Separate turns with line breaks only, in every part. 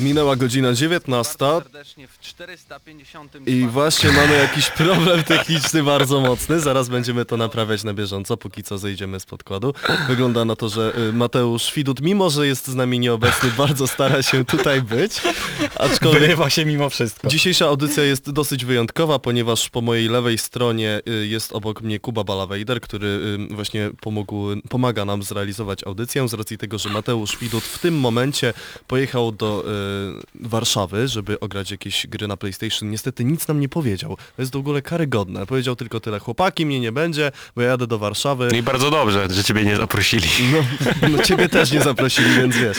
Minęła godzina 19
serdecznie w 450.
i właśnie mamy jakiś problem techniczny bardzo mocny. Zaraz będziemy to naprawiać na bieżąco, póki co zejdziemy z podkładu. Wygląda na to, że y, Mateusz Widut, mimo że jest z nami nieobecny, bardzo stara się tutaj być. Aczkolwiek
Wyrywa się mimo wszystko.
Dzisiejsza audycja jest dosyć wyjątkowa, ponieważ po mojej lewej stronie y, jest obok mnie Kuba Balawejder, który y, właśnie pomógł, pomaga nam zrealizować audycję z racji tego, że Mateusz Widut w tym momencie pojechał do Warszawy, żeby ograć jakieś gry na PlayStation. Niestety nic nam nie powiedział. To jest w ogóle karygodne. Powiedział tylko tyle, chłopaki mnie nie będzie, bo ja jadę do Warszawy.
No i bardzo dobrze, że ciebie nie zaprosili.
No, no ciebie też nie zaprosili, więc wiesz.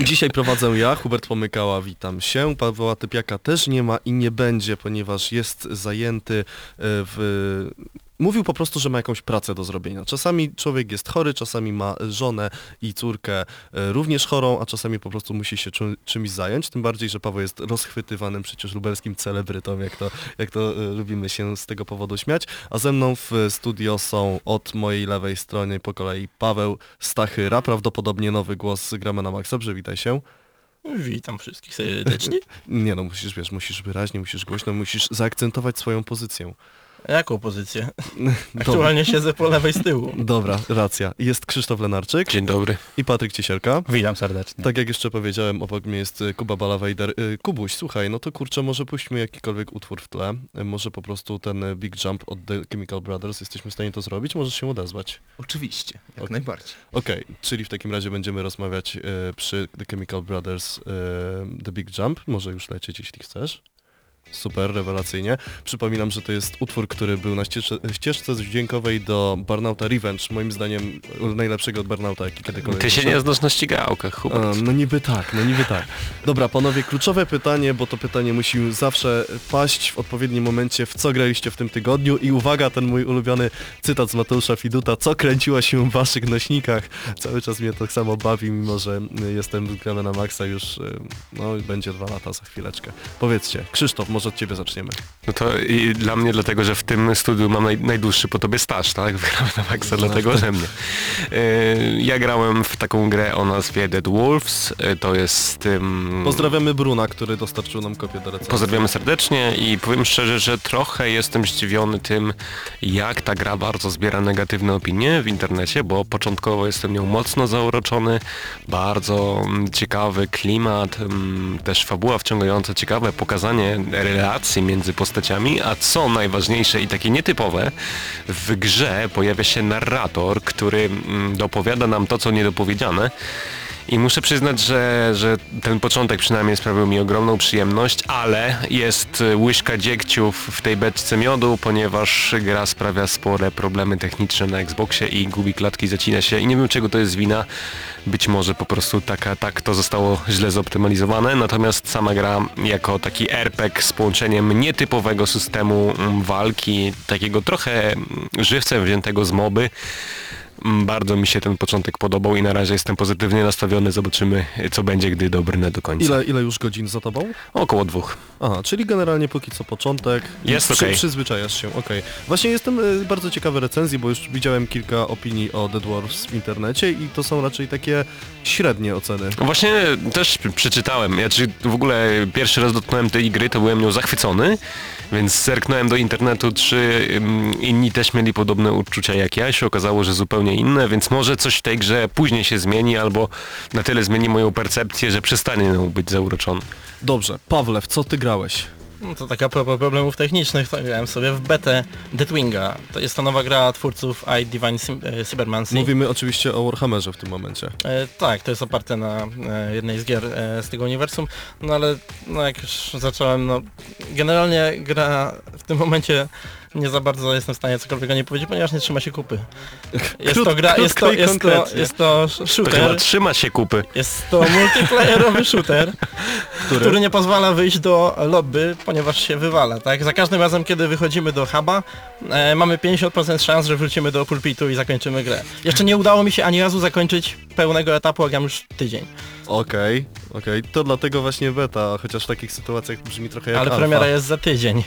Dzisiaj prowadzę ja, Hubert Pomykała, witam się. Pawła Typiaka też nie ma i nie będzie, ponieważ jest zajęty e, w... Mówił po prostu, że ma jakąś pracę do zrobienia. Czasami człowiek jest chory, czasami ma żonę i córkę e, również chorą, a czasami po prostu musi się czym, czymś zająć. Tym bardziej, że Paweł jest rozchwytywanym przecież lubelskim celebrytą, jak to, jak to e, lubimy się z tego powodu śmiać. A ze mną w studio są od mojej lewej strony po kolei Paweł Stachyra, prawdopodobnie nowy głos Gramy na Maxa. Przywitaj się.
Witam wszystkich serdecznie.
Nie no, musisz, wiesz, musisz wyraźnie, musisz głośno, musisz zaakcentować swoją pozycję.
Jaką pozycję? Aktualnie siedzę po lewej z tyłu.
dobra, racja. Jest Krzysztof Lenarczyk
Dzień dobry.
i Patryk Ciesielka.
Witam serdecznie.
Tak jak jeszcze powiedziałem, obok mnie jest Kuba Balawejder. Y, Kubuś, słuchaj, no to kurczę, może puśćmy jakikolwiek utwór w tle. Y, Może po prostu ten Big Jump od The Chemical Brothers. Jesteśmy w stanie to zrobić? Możesz się odezwać.
Oczywiście, jak
Okej.
najbardziej.
Okej, czyli w takim razie będziemy rozmawiać y, przy The Chemical Brothers y, The Big Jump. Może już lecieć, jeśli chcesz. Super, rewelacyjnie. Przypominam, że to jest utwór, który był na ścieżce, ścieżce dźwiękowej do Burnouta Revenge. Moim zdaniem najlepszego od Burnouta, jaki kiedykolwiek
Ty się nie znasz na ścigałkach, Hubert.
A, no niby tak, no niby tak. Dobra, panowie, kluczowe pytanie, bo to pytanie musi zawsze paść w odpowiednim momencie, w co graliście w tym tygodniu i uwaga, ten mój ulubiony cytat z Mateusza Fiduta, co kręciło się w waszych nośnikach. Cały czas mnie tak samo bawi, mimo że jestem grany na maksa już, y, no będzie dwa lata za chwileczkę. Powiedzcie, Krzysztof, może od ciebie zaczniemy.
No to i dla mnie dlatego, że w tym studiu mam naj, najdłuższy po tobie staż, tak? Wygrałem na maksa, dlatego że mnie. Yy, ja grałem w taką grę o nazwie Dead Wolves. Yy, to jest...
Pozdrawiamy Bruna, który dostarczył nam kopię do recenzji.
Pozdrawiamy serdecznie i powiem szczerze, że trochę jestem zdziwiony tym, jak ta gra bardzo zbiera negatywne opinie w internecie, bo początkowo jestem nią mocno zauroczony, bardzo mm, ciekawy klimat, mm, też fabuła wciągająca, ciekawe pokazanie relacji między postaciami, a co najważniejsze i takie nietypowe, w grze pojawia się narrator, który mm, dopowiada nam to, co niedopowiedziane. I muszę przyznać, że, że ten początek przynajmniej sprawił mi ogromną przyjemność, ale jest y, łyżka dziegciów w tej beczce miodu, ponieważ gra sprawia spore problemy techniczne na Xboxie i gubi klatki, zacina się i nie wiem czego to jest wina. Być może po prostu taka, tak to zostało źle zoptymalizowane, natomiast sama gra jako taki RPG z połączeniem nietypowego systemu mm, walki, takiego trochę mm, żywcem wziętego z moby, Bardzo mi się ten początek podobał i na razie jestem pozytywnie nastawiony. Zobaczymy, co będzie, gdy dobrnę do końca.
Ile, ile już godzin za tobą?
Około dwóch.
Aha, czyli generalnie póki co początek.
Jest okej.
Przyzwyczajasz się, okej. Właśnie jestem y, bardzo ciekawy recenzji, bo już widziałem kilka opinii o Dead Wars w internecie i to są raczej takie średnie oceny.
Właśnie też przeczytałem. Ja czy w ogóle pierwszy raz dotknąłem tej gry, to byłem nią zachwycony, więc zerknąłem do internetu, czy inni też mieli podobne uczucia jak ja. Się okazało, że zupełnie inne, więc może coś w tej grze później się zmieni, albo na tyle zmieni moją percepcję, że przestanie nią być zauroczony.
Dobrze, Pawle, w co ty grałeś?
No to taka propos problemów technicznych, to grałem sobie w betę Deathwinga. To jest to nowa gra twórców I Divine e, Cybermancy.
Mówimy oczywiście o Warhammerze w tym momencie.
E, tak, to jest oparte na e, jednej z gier e, z tego uniwersum, no ale no jak już zacząłem, no generalnie gra w tym momencie nie za bardzo jestem w stanie cokolwiek o niej powiedzieć, ponieważ nie trzyma się kupy. Jest
Krót-
to gra, jest to, jest to, jest to
To
shooter,
trzyma się kupy.
jest to multiplayerowy shooter, który? nie pozwala wyjść do lobby, ponieważ się wywala, tak? Za każdym razem, kiedy wychodzimy do huba, e, mamy 50% szans, że wrócimy do pulpitu i zakończymy grę. Jeszcze nie udało mi się ani razu zakończyć pełnego etapu, a gram już tydzień.
Okej, okej, to dlatego właśnie beta, chociaż w takich sytuacjach brzmi trochę jak
Ale
alfa.
premiera jest za tydzień.
E,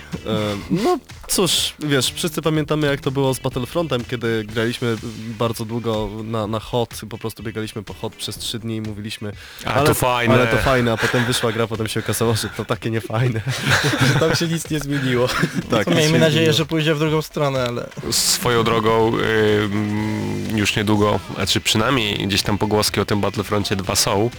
No cóż, wiesz, wszyscy pamiętamy jak to było z Battlefrontem, kiedy graliśmy bardzo długo na, na hot, po prostu biegaliśmy po hot przez trzy dni i mówiliśmy
A to fajne.
ale to fajne, a potem wyszła gra, potem się okazało, że to takie niefajne.
Tam się nic nie zmieniło.
tak,
To miejmy nadzieję,
zmieniło.
że pójdzie w drugą stronę, ale...
Swoją drogą ym, już niedługo, znaczy przynajmniej gdzieś tam pogłoski o tym Battlefroncie 2 są.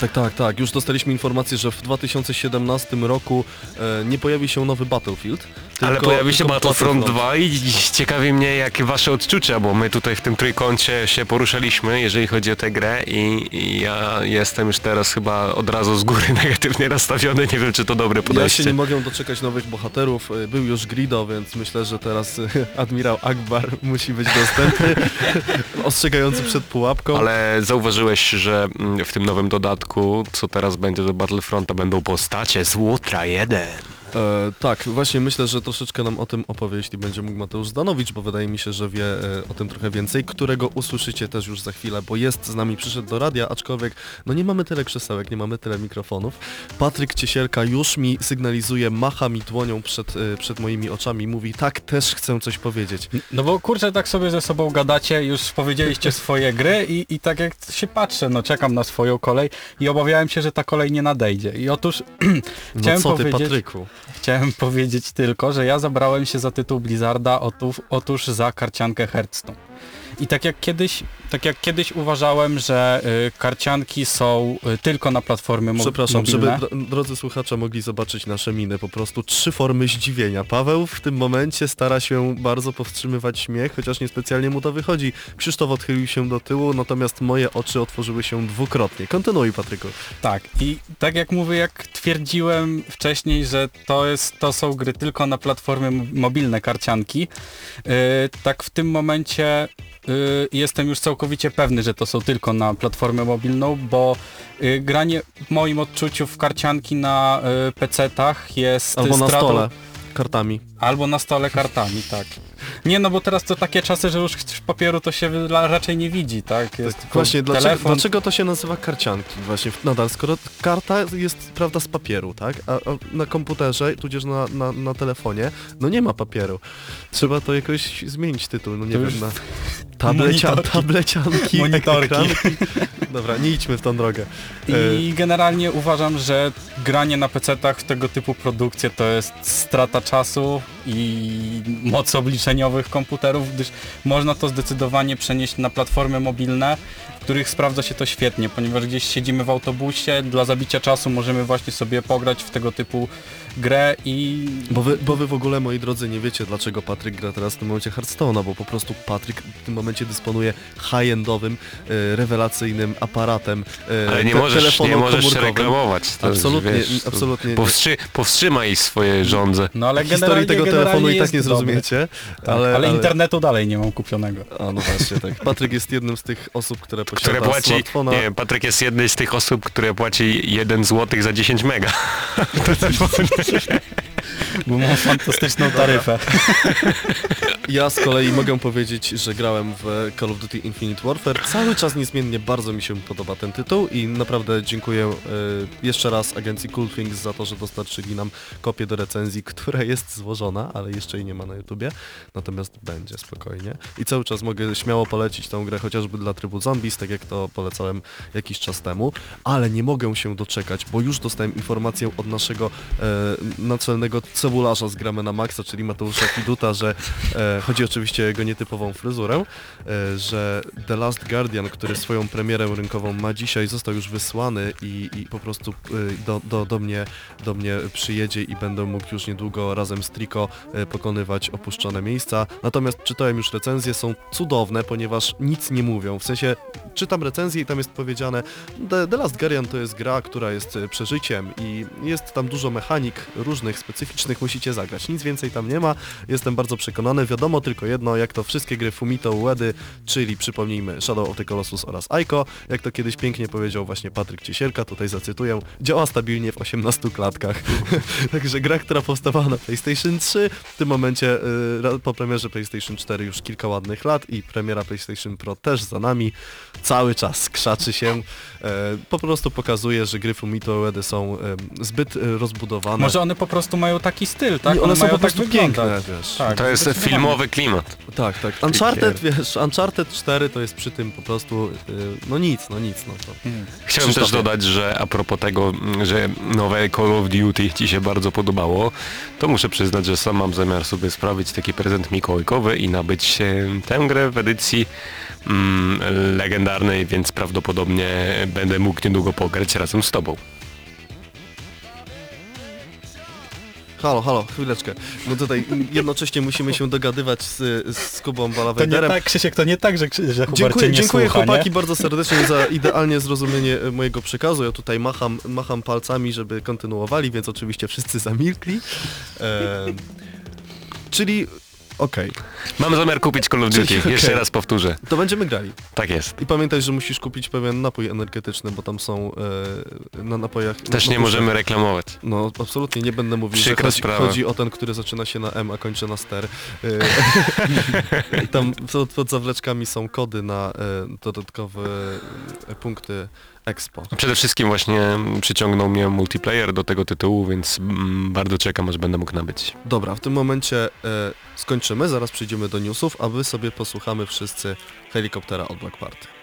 Tak, tak, tak. Już dostaliśmy informację, że w 2017 roku e, nie pojawi się nowy Battlefield.
Ale
tylko-
pojawi się Battlefront 2 i ciekawi mnie jakie wasze odczucia, bo my tutaj w tym trójkącie się poruszaliśmy, jeżeli chodzi o tę grę i, i ja jestem już teraz chyba od razu z góry negatywnie nastawiony, nie wiem czy to dobre
Ja się
podejście.
nie mogę doczekać nowych bohaterów. E, Był już Grido, więc myślę, że teraz e, admirał Akbar musi być dostępny, ostrzegający przed pułapką.
Ale zauważyłeś, że mm, w tym nowym dodatku, co teraz będzie do Battlefronta, będą postacie z Łutra 1.
E, tak, właśnie myślę, że troszeczkę nam o tym opowie, jeśli będzie mógł Mateusz Zdanowicz, bo wydaje mi się, że wie e, o tym trochę więcej, którego usłyszycie też już za chwilę, bo jest z nami, przyszedł do radia, aczkolwiek no nie mamy tyle krzesełek, nie mamy tyle mikrofonów. Patryk Ciesielka już mi sygnalizuje, macha mi dłonią przed, e, przed moimi oczami, mówi tak, też chcę coś powiedzieć.
No bo kurczę, tak sobie ze sobą gadacie, już powiedzieliście swoje gry i, i tak jak się patrzę, no czekam na swoją kolej i obawiałem się, że ta kolej nie nadejdzie. I otóż
No
Chciałem
co ty,
powiedzieć-
Patryku?
Chciałem powiedzieć tylko, że ja zabrałem się za tytuł Blizzarda, otóż, za karciankę Hearthstone. I tak jak kiedyś, tak jak kiedyś uważałem, że y, karcianki są y, tylko na platformy mo-
Przepraszam, żeby
mobilne.
dro- drodzy słuchacze mogli zobaczyć nasze miny, po prostu trzy formy zdziwienia. Paweł w tym momencie stara się bardzo powstrzymywać śmiech, chociaż niespecjalnie mu to wychodzi. Krzysztof odchylił się do tyłu, natomiast moje oczy otworzyły się dwukrotnie. Kontynuuj, Patryku.
Tak, i tak jak mówię, jak twierdziłem wcześniej, że to, jest, to są gry tylko na platformy mobilne, karcianki, yy, tak w tym momencie jestem już całkowicie pewny, że to są tylko na platformę mobilną, bo yy, granie w moim odczuciu w karcianki na yy, PC-tach jest
Albo na
stratą-
stole, kartami.
Albo na stole kartami, tak. Nie, no bo teraz to takie czasy, że już papieru to się raczej nie widzi, tak? Jest tylko
Właśnie, dlaczego,
telefon.
dlaczego to się nazywa karcianki właśnie nadal, skoro karta jest, prawda, z papieru, tak? A, a na komputerze, tudzież na, na, na telefonie, no nie ma papieru. Trzeba to jakoś zmienić tytuł, no nie
To
wiem, na
Monitorki.
tablecianki,
Monitorki.
ekranki. Dobra, nie idźmy w tą drogę. E,
I generalnie uważam, że granie na PC-tach w tego typu produkcje to jest strata czasu i mocy obliczeniowych komputerów, gdyż można to zdecydowanie przenieść na platformy mobilne, w których sprawdza się to świetnie, ponieważ gdzieś siedzimy w autobusie, dla zabicia czasu możemy właśnie sobie pograć w tego typu grę i
Bo wy, bo wy w ogóle, moi drodzy, nie wiecie, dlaczego Patryk gra teraz w tym momencie Hearthstone'a, bo po prostu Patryk w tym momencie dysponuje high-endowym, e, rewelacyjnym aparatem, e,
Ale nie
te-
możesz, nie możesz reklamować. To
Absolutnie,
wiesz, to
absolutnie nie.
Powstrzy, powstrzymaj swoje żądze.
no ale
Historii tego telefonu i tak nie zrozumiecie,
Tak,
ale,
ale, internetu dalej nie mam kupionego.
A no właśnie, tak. Patryk jest jednym z tych osób, które posiada
Które płaci,
smartfona.
nie, Patryk jest jednej z tych osób, które płaci 1 zł za 10 mega.
Bo mam fantastyczną taryfę.
Ja z kolei mogę powiedzieć, że grałem w Call of Duty Infinite Warfare. Cały czas niezmiennie bardzo mi się podoba ten tytuł i naprawdę dziękuję e, jeszcze raz agencji Cool Things za to, że dostarczyli nam kopię do recenzji, która jest złożona, ale jeszcze jej nie ma na YouTubie. Natomiast będzie spokojnie. I cały czas mogę śmiało polecić tą grę chociażby dla trybu zombies, tak jak to polecałem jakiś czas temu, ale nie mogę się doczekać, bo już dostałem informację od naszego e, naczelnego cebularza z Gramy na Maxa, czyli Mateusza Fiduta, że e, chodzi oczywiście o jego nietypową fryzurę, e, że The Last Guardian, który swoją premierę rynkową ma dzisiaj, został już wysłany i, i po prostu e, do, do, do, mnie, do mnie przyjedzie i będę mógł już niedługo razem z Trico e, pokonywać opuszczone miejsca. Natomiast czytałem już recenzje, są cudowne, ponieważ nic nie mówią. W sensie czytam recenzję i tam jest powiedziane The, The Last Guardian to jest gra, która jest e, przeżyciem i jest tam dużo mechanik różnych, specyficznych musicie zagrać. Nic więcej tam nie ma, jestem bardzo przekonany. Wiadomo tylko jedno, jak to wszystkie gry Fumito Uedy, czyli przypomnijmy Shadow of the Colossus oraz Aiko, jak to kiedyś pięknie powiedział właśnie Patryk Ciesielka, tutaj zacytuję, działa stabilnie w 18 klatkach. Także gra, która powstawała na PlayStation 3, w tym momencie y, ra- po premierze PlayStation 4 już kilka ładnych lat i premiera PlayStation Pro też za nami, cały czas krzaczy się, po prostu pokazuje, że gry Fumito Uedy są e, zbyt e, rozbudowane.
Może one po prostu mają taki styl, tak?
I one są
mają
po prostu
tak
piękne, wiesz.
Tak,
To jest filmowy klimat.
Tak, tak. Uncharted, wiesz, Uncharted 4 to jest przy tym po prostu, no nic, no nic, no to.
Mm.
Chciałem też dodać, że a propos tego, że nowe Call of Duty ci się bardzo podobało, to muszę przyznać, że sam mam zamiar sobie sprawić taki prezent mikołajkowy i nabyć e, tę grę w edycji mm, legendarnej, więc prawdopodobnie będę mógł niedługo pograć razem z tobą.
Halo, halo, chwileczkę. No tutaj jednocześnie musimy się dogadywać z, z Kubą
To nie
Balawejderem.
tak, Krzysiek, to nie tak, że, że Hubert cię
Dziękuję,
nie
dziękuję
słucha,
chłopaki
nie?
bardzo serdecznie za idealnie zrozumienie mojego przekazu. Ja tutaj macham, macham palcami, żeby kontynuowali, więc oczywiście wszyscy zamilkli. E, czyli okej,
Mam zamiar kupić Call of Duty,
okej.
jeszcze raz powtórzę.
to będziemy grali.
Tak jest.
I pamiętaj, że musisz kupić pewien napój energetyczny, bo tam są e, na napojach...
Też nie możemy reklamować.
No, absolutnie nie będę mówił,
Przykra
że chodzi,
sprawa.
chodzi o ten, który zaczyna się na M, a kończy na ster. E, I tam pod, pod zawleczkami są kody na e, dodatkowe e, punkty Expo.
Przede wszystkim właśnie przyciągnął mnie multiplayer do tego tytułu, więc mm, bardzo czekam, aż będę mógł nabyć.
Dobra, w tym momencie e, skończymy, zaraz przejdziemy do newsów, a wy sobie posłuchamy wszyscy helikoptera od Black Party.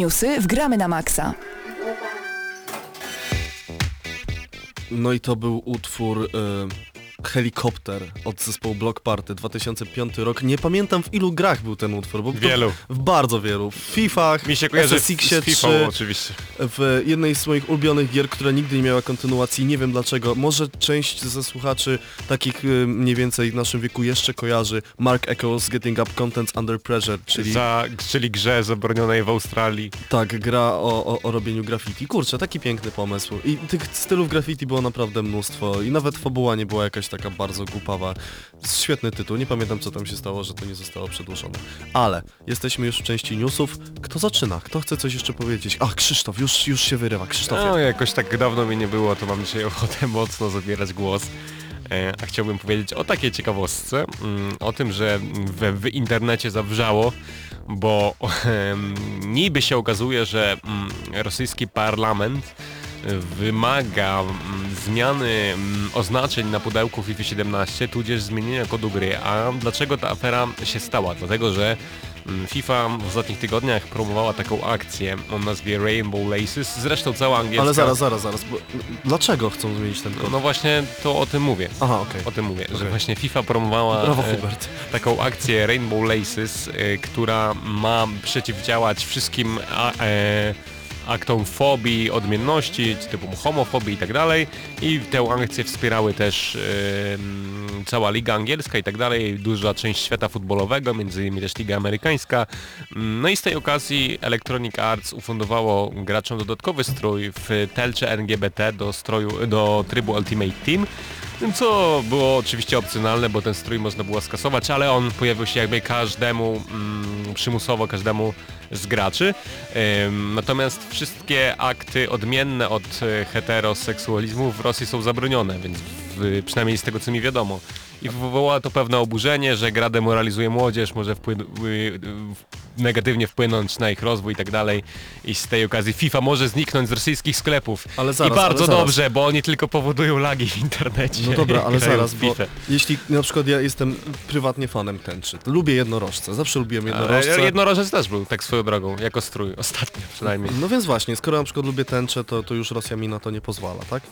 Newsy Gramy na Maxa.
No i to był utwór e, Helikopter od zespołu Block Party 2005 rok. Nie pamiętam w ilu grach był ten utwór, bo
Wielu.
w bardzo wielu. W Fifach,
Mi się kojarzy z,
SSX-ie
z FIFA
3,
oczywiście.
w jednej z moich ulubionych gier, która nigdy nie miała kontynuacji, nie wiem dlaczego. Może część ze słuchaczy takich y, mniej więcej w naszym wieku jeszcze kojarzy Mark Echoes Getting Up Contents Under Pressure, czyli
Za, czyli grze zabronionej w Australii.
tak, gra o, o, o robieniu graffiti. Kurczę, taki piękny pomysł. I tych stylów graffiti było naprawdę mnóstwo i nawet fabuła nie była jakaś taka bardzo głupawa. Świetny tytuł, nie pamiętam co tam się stało, że to nie zostało przedłużone. Ale jesteśmy już w części newsów. Kto zaczyna? Kto chce coś jeszcze powiedzieć? Ach, Krzysztof, już, już się wyrywa. Krzysztofie.
No jakoś tak dawno mi nie było, to mam dzisiaj ochotę mocno zabierać głos. E, A chciałbym powiedzieć o takiej ciekawostce, mm, o tym, że w, w internecie zawrzało, bo niby się okazuje, że mm, rosyjski parlament wymaga mm, zmiany mm, oznaczeń na pudełku FIFA 17, tudzież zmienienia kodu gry. A dlaczego ta afera się stała? Dlatego, że mm, FIFA w ostatnich tygodniach promowała taką akcję o nazwie Rainbow Laces, zresztą cała angielska...
Ale zaraz, zaraz, zaraz. Dlaczego chcą zmienić ten kod?
No właśnie to o tym mówię.
Aha, okej.
O tym mówię, że
Okej.
właśnie FIFA promowała
Brawo
e,
Hubert.
taką akcję Rainbow Laces, e, która ma przeciwdziałać wszystkim a, e, aktom fobii, odmienności, typu homofobii i tak dalej. I tę akcję wspierały też m, cała Liga Angielska i tak dalej, duża część świata futbolowego, między innymi też Liga Amerykańska. No i z tej okazji Electronic Arts ufundowało graczom dodatkowy strój w telcze LGBT do stroju, do trybu Ultimate Team. Co było oczywiście opcjonalne, bo ten strój można było skasować, ale on pojawił się jakby każdemu, mm, przymusowo każdemu z graczy. Natomiast wszystkie akty odmienne od e, heteroseksualizmu w Rosji są zabronione, więc w, przynajmniej z tego co mi wiadomo. I wywołało to pewne oburzenie, że gra demoralizuje młodzież, może wpłyn- y, negatywnie wpłynąć na ich rozwój i tak dalej. I z tej okazji FIFA może zniknąć z rosyjskich sklepów.
Ale zaraz,
I bardzo dobrze, bo oni tylko powodują lagi w internecie.
No dobra, ale zaraz, bo jeśli na przykład ja jestem prywatnie fanem tęczy, to lubię jednorożce, zawsze lubiłem jednorożce.
Ale jednorożec też był, tak swoją drogą, jako strój, ostatnio przynajmniej.
No więc właśnie, skoro na przykład lubię tęczę, to, to już Rosja mi na to nie pozwala, tak?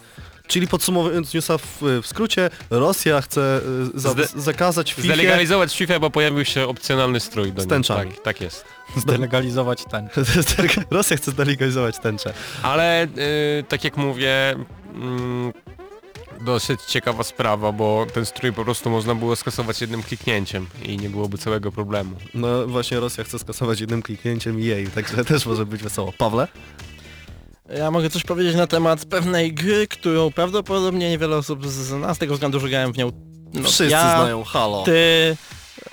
Czyli podsumowując newsa w, w skrócie, Rosja chce y, za,
Zde-
zakazać FIFA
Zdelegalizować FIFA, bo pojawił się opcjonalny strój do
Z
niej.
tęczami.
Tak, tak jest.
Zdelegalizować ten.
Rosja chce zdelegalizować tęczę.
Ale y, tak jak mówię, mm, dosyć ciekawa sprawa, bo ten strój po prostu można było skasować jednym kliknięciem i nie byłoby całego problemu.
No właśnie Rosja chce skasować jednym kliknięciem jej, także też może być wesoło. Pawle?
Ja mogę coś powiedzieć na temat pewnej gry, którą prawdopodobnie niewiele osób zna z tego względu, że grałem w nią. No,
Wszyscy
ja,
znają Halo.
Ty,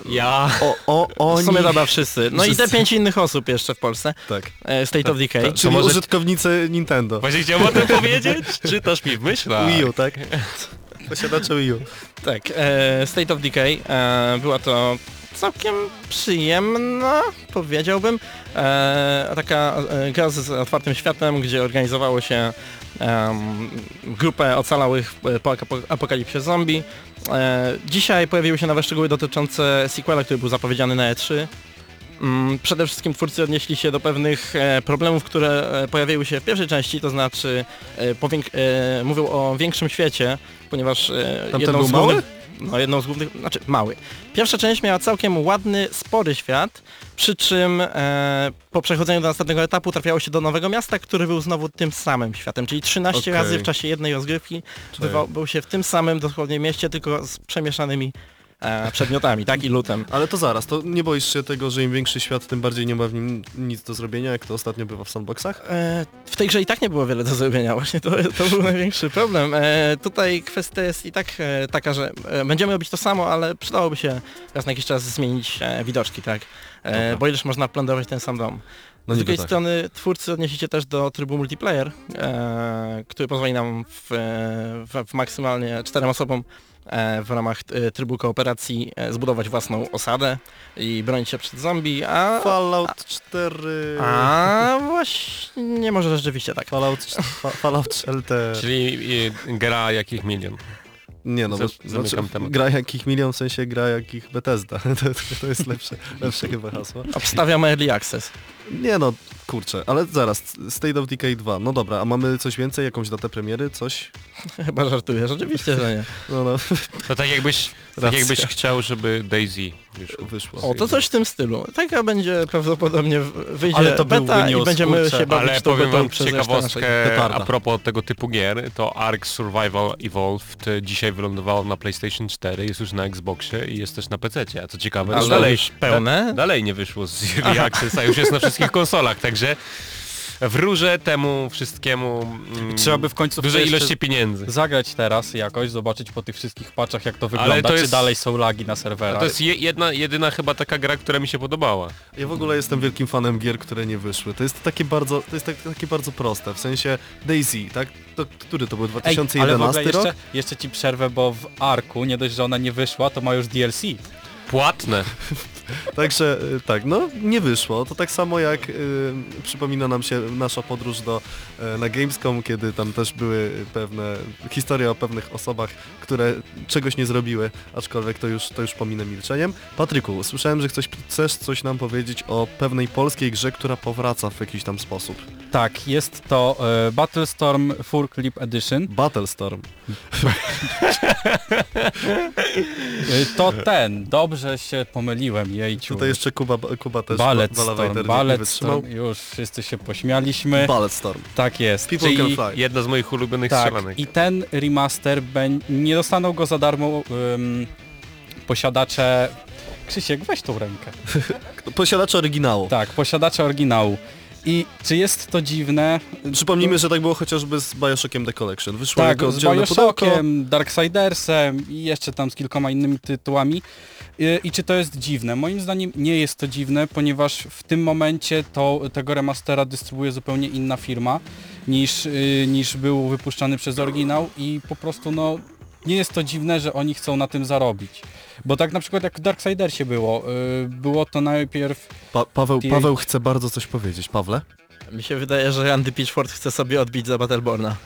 Ja...
O, o,
w
oni...
sumie dobra wszyscy. No i
Wszyscy.
te pięć innych osób jeszcze w Polsce.
Tak.
E, State of Decay.
Czyli
może-
użytkownicy Nintendo.
Właśnie chciałem o tym powiedzieć? Czytasz mi w myślach.
Wii U, tak? Posiadacze Wii U.
Tak, e, State of Decay. E, była to całkiem przyjemna, powiedziałbym. E, taka e, gra z otwartym światem, gdzie organizowało się em, grupę ocalałych e, po apo- apokalipsie zombie. E, dzisiaj pojawiły się nowe szczegóły dotyczące sequela, który był zapowiedziany na E3. Mm, Przede wszystkim twórcy odnieśli się do pewnych e, problemów, które e, pojawiły się w pierwszej części, to znaczy e, powięk- e, mówią o większym świecie, ponieważ e,
Tamten
jedną
był mały?
No jedną z głównych, znaczy mały. Pierwsza część miała całkiem ładny, spory świat, przy czym e, po przechodzeniu do następnego etapu trafiało się do nowego miasta, który był znowu tym samym światem, czyli 13
Okej.
razy w czasie jednej rozgrywki bywał, był się w tym samym dosłownie mieście, tylko z przemieszanymi e, przedmiotami, tak i lutem.
Ale to zaraz, to nie boisz się tego, że im większy świat, tym bardziej nie ma w nim nic do zrobienia, jak to ostatnio bywa w sandboxach?
E, w tej grze i tak nie było wiele do zrobienia, właśnie to, to był największy problem. E, tutaj kwestia jest i tak e, taka, że e, będziemy robić to samo, ale przydałoby się raz na jakiś czas zmienić e, widoczki, tak? Bo ileż można plądować ten sam dom.
No
Z drugiej
tak.
strony twórcy odnieśli się też do trybu multiplayer, e, który pozwoli nam w, w, w maksymalnie czterem osobom w ramach e, trybu kooperacji e, zbudować własną osadę i bronić się przed zombie, a...
Fallout 4...
A właśnie, może rzeczywiście tak.
Fallout, fa, Fallout Shelter.
Czyli gra jakich milion.
Nie no,
Za-
bo,
zamykam
znaczy,
temat.
gra jakich milion, w sensie gra jakich Bethesda. To, to jest lepsze, lepsze chyba hasło.
Obstawiamy Early Access.
Nie no, kurczę, ale zaraz, State of Decay 2, no dobra, a mamy coś więcej, jakąś datę premiery, coś?
Chyba żartuję, rzeczywiście, że nie.
No, no,
To tak jakbyś, tak jakbyś chciał, żeby Daisy wyszło.
wyszło.
O, to coś w tym stylu. Taka będzie prawdopodobnie w- wyjdzie
Ale to
beta i będziemy się bawić
Ale
tą
powiem wam ciekawostkę a propos tego typu gier, to Ark Survival Evolved dzisiaj wylądowało na PlayStation 4, jest już na Xboxie i jest też na PC. A co ciekawe,
Ale
to dalej,
już pełne?
dalej nie wyszło z Early Access, a już jest na wszystkich konsolach, także wróżę temu wszystkiemu mm,
Trzeba by w końcu
dużej ilości pieniędzy.
zagrać teraz jakoś, zobaczyć po tych wszystkich patchach jak to wygląda,
to
czy
jest-
dalej są lagi na serwerach.
To jest je, jedna, jedyna chyba taka gra, która mi się podobała.
Ja w ogóle jestem wielkim fanem gier, które nie wyszły. To jest takie bardzo, to jest tak, takie bardzo proste, w sensie Daisy, tak? To, który to był,
Ej,
2011
ale w ogóle
rok?
jeszcze, jeszcze ci przerwę, bo w Arku nie dość, że ona nie wyszła, to ma już DLC.
Płatne.
Także y, tak, no nie wyszło. To tak samo jak y, przypomina nam się nasza podróż do, y, na Gamescom, kiedy tam też były pewne historie o pewnych osobach, które czegoś nie zrobiły, aczkolwiek to już, to już pominę milczeniem. Patryku, słyszałem, że chcesz, chcesz coś nam powiedzieć o pewnej polskiej grze, która powraca w jakiś tam sposób.
Tak, jest to e, Battlestorm Full Clip Edition.
Battlestorm.
E, to ten, dobrze się pomyliłem, jejciu.
Tutaj jeszcze Kuba, Kuba też nie, nie wytrzymał.
Balletstorm, już wszyscy się pośmialiśmy.
Balletstorm.
tak jest.
People can
Czyli,
fly.
Jedna z moich ulubionych
tak,
strzelanek.
i ten remaster, beń- nie dostaną go za darmo ym, posiadacze... Krzysiek, weź tą rękę.
Posiadacze oryginału.
Tak, posiadacze oryginału. I czy jest to dziwne?
Przypomnijmy, że tak było chociażby z Bioshockiem The Collection. Wyszło
Tak,
jako
z. Bioshockiem, Darksidersem i jeszcze tam z kilkoma innymi tytułami. I, I czy to jest dziwne? Moim zdaniem nie jest to dziwne, ponieważ w tym momencie to, tego remastera dystrybuuje zupełnie inna firma niż, y, niż był wypuszczany przez oryginał i po prostu no nie jest to dziwne, że oni chcą na tym zarobić. Bo tak na przykład jak w Darksidersie było, y, było to najpierw
Pa Paweł, Paweł chce bardzo coś powiedzieć. Pawle?
Mi się wydaje, że Andy Pitchford chce sobie odbić za Battleborna.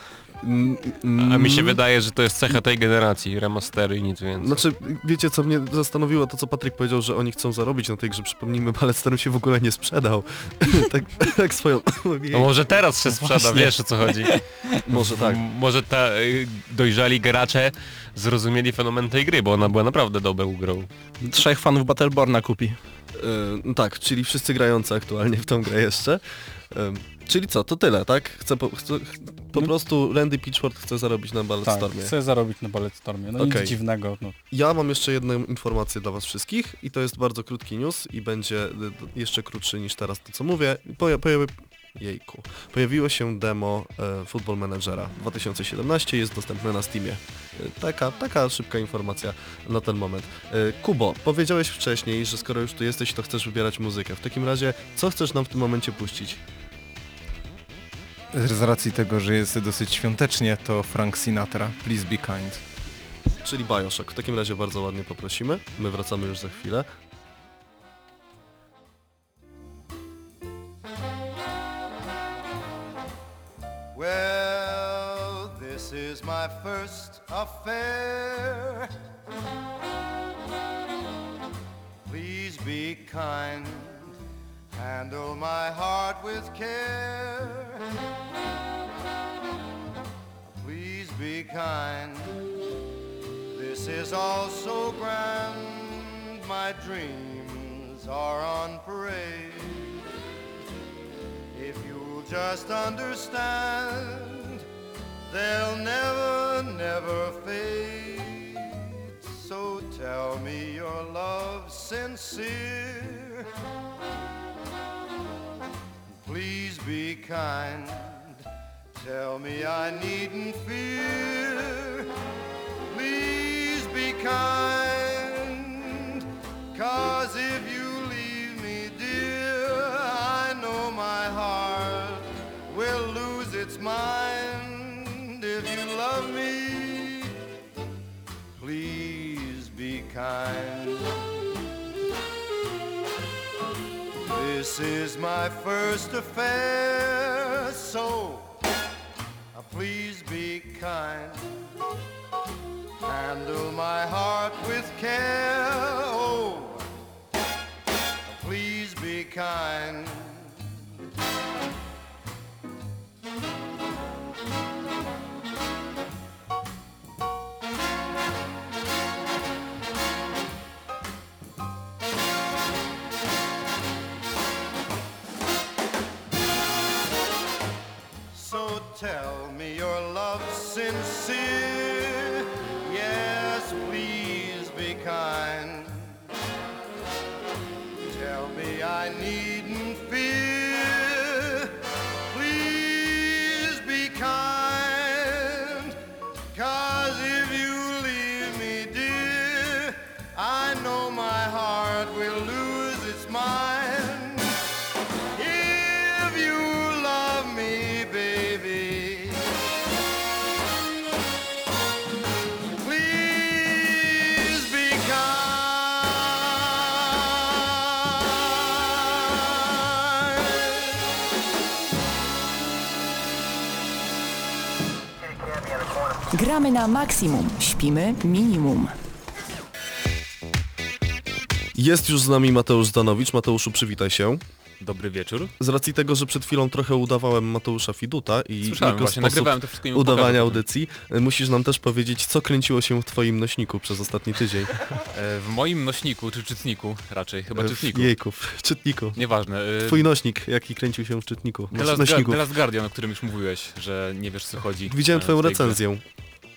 A mi się wydaje, że to jest cecha tej generacji, remastery i nic więcej.
Znaczy, wiecie co mnie zastanowiło, to co Patryk powiedział, że oni chcą zarobić na tej grze. Przypomnijmy, Balletstorm się w ogóle nie sprzedał. tak, tak swoją...
No może teraz się sprzeda,
właśnie.
wiesz o co chodzi.
Może tak.
Może ta y, dojrzali gracze zrozumieli fenomen tej gry, bo ona była naprawdę dobrą grą.
Trzech fanów Battleborna kupi.
No tak, czyli wszyscy grający aktualnie w tą grę jeszcze. E, czyli co, to tyle, tak? Chcę po, chcę, ch- po
No.
prostu Randy Pitchford chce zarobić na
tak,
Balletstormie.
chce zarobić na Balletstormie. No
Okej.
nic dziwnego. No.
Ja mam jeszcze jedną informację dla was wszystkich i to jest bardzo krótki news i będzie y, jeszcze krótszy niż teraz to co mówię. Poja pojawi Jejku. Pojawiło się demo e, Football Managera 2017, jest dostępne na Steamie. E, taka, taka szybka informacja na ten moment. E, Kubo, powiedziałeś wcześniej, że skoro już tu jesteś, to chcesz wybierać muzykę. W takim razie, co chcesz nam w tym momencie puścić?
Z racji tego, że jest dosyć świątecznie, to Frank Sinatra, Please Be Kind.
Czyli Bioshock. W takim razie bardzo ładnie poprosimy. My wracamy już za chwilę.
Well, this is my first affair. Please be kind, handle my heart with care. Please be kind, this is all so grand. My dreams are on parade. If you'll just understand, they'll never, never fade. So tell me your love's sincere. Please be kind. Tell me I needn't fear. Please be kind. Cause if you leave me, dear, I know my heart will lose its mind. If you love me, please be kind. This is my first affair, so uh, please be kind. Handle my heart with care, oh, uh, please be kind.
Gramy na maksimum, śpimy minimum.
Jest już z nami Mateusz Zdanowicz. Mateuszu, przywitaj się.
Dobry wieczór.
Z racji tego, że przed chwilą trochę udawałem Mateusza Fiduta i
Słyszałem
jako
właśnie,
sposób
nagrywałem to wszystko i mu
udawania
pokażę
audycji, y, musisz nam też powiedzieć, co kręciło się w twoim nośniku przez ostatni tydzień.
E, W moim nośniku, czy czytniku raczej, chyba
E,
czytniku.
Jejku, w czytniku.
Nieważne. e,
Twój nośnik, jaki kręcił się w czytniku.
The Last,
nośniku.
The Last Guardian, o którym już mówiłeś, że nie wiesz co chodzi.
Widziałem
e,
twoją
w tej grze.
recenzję.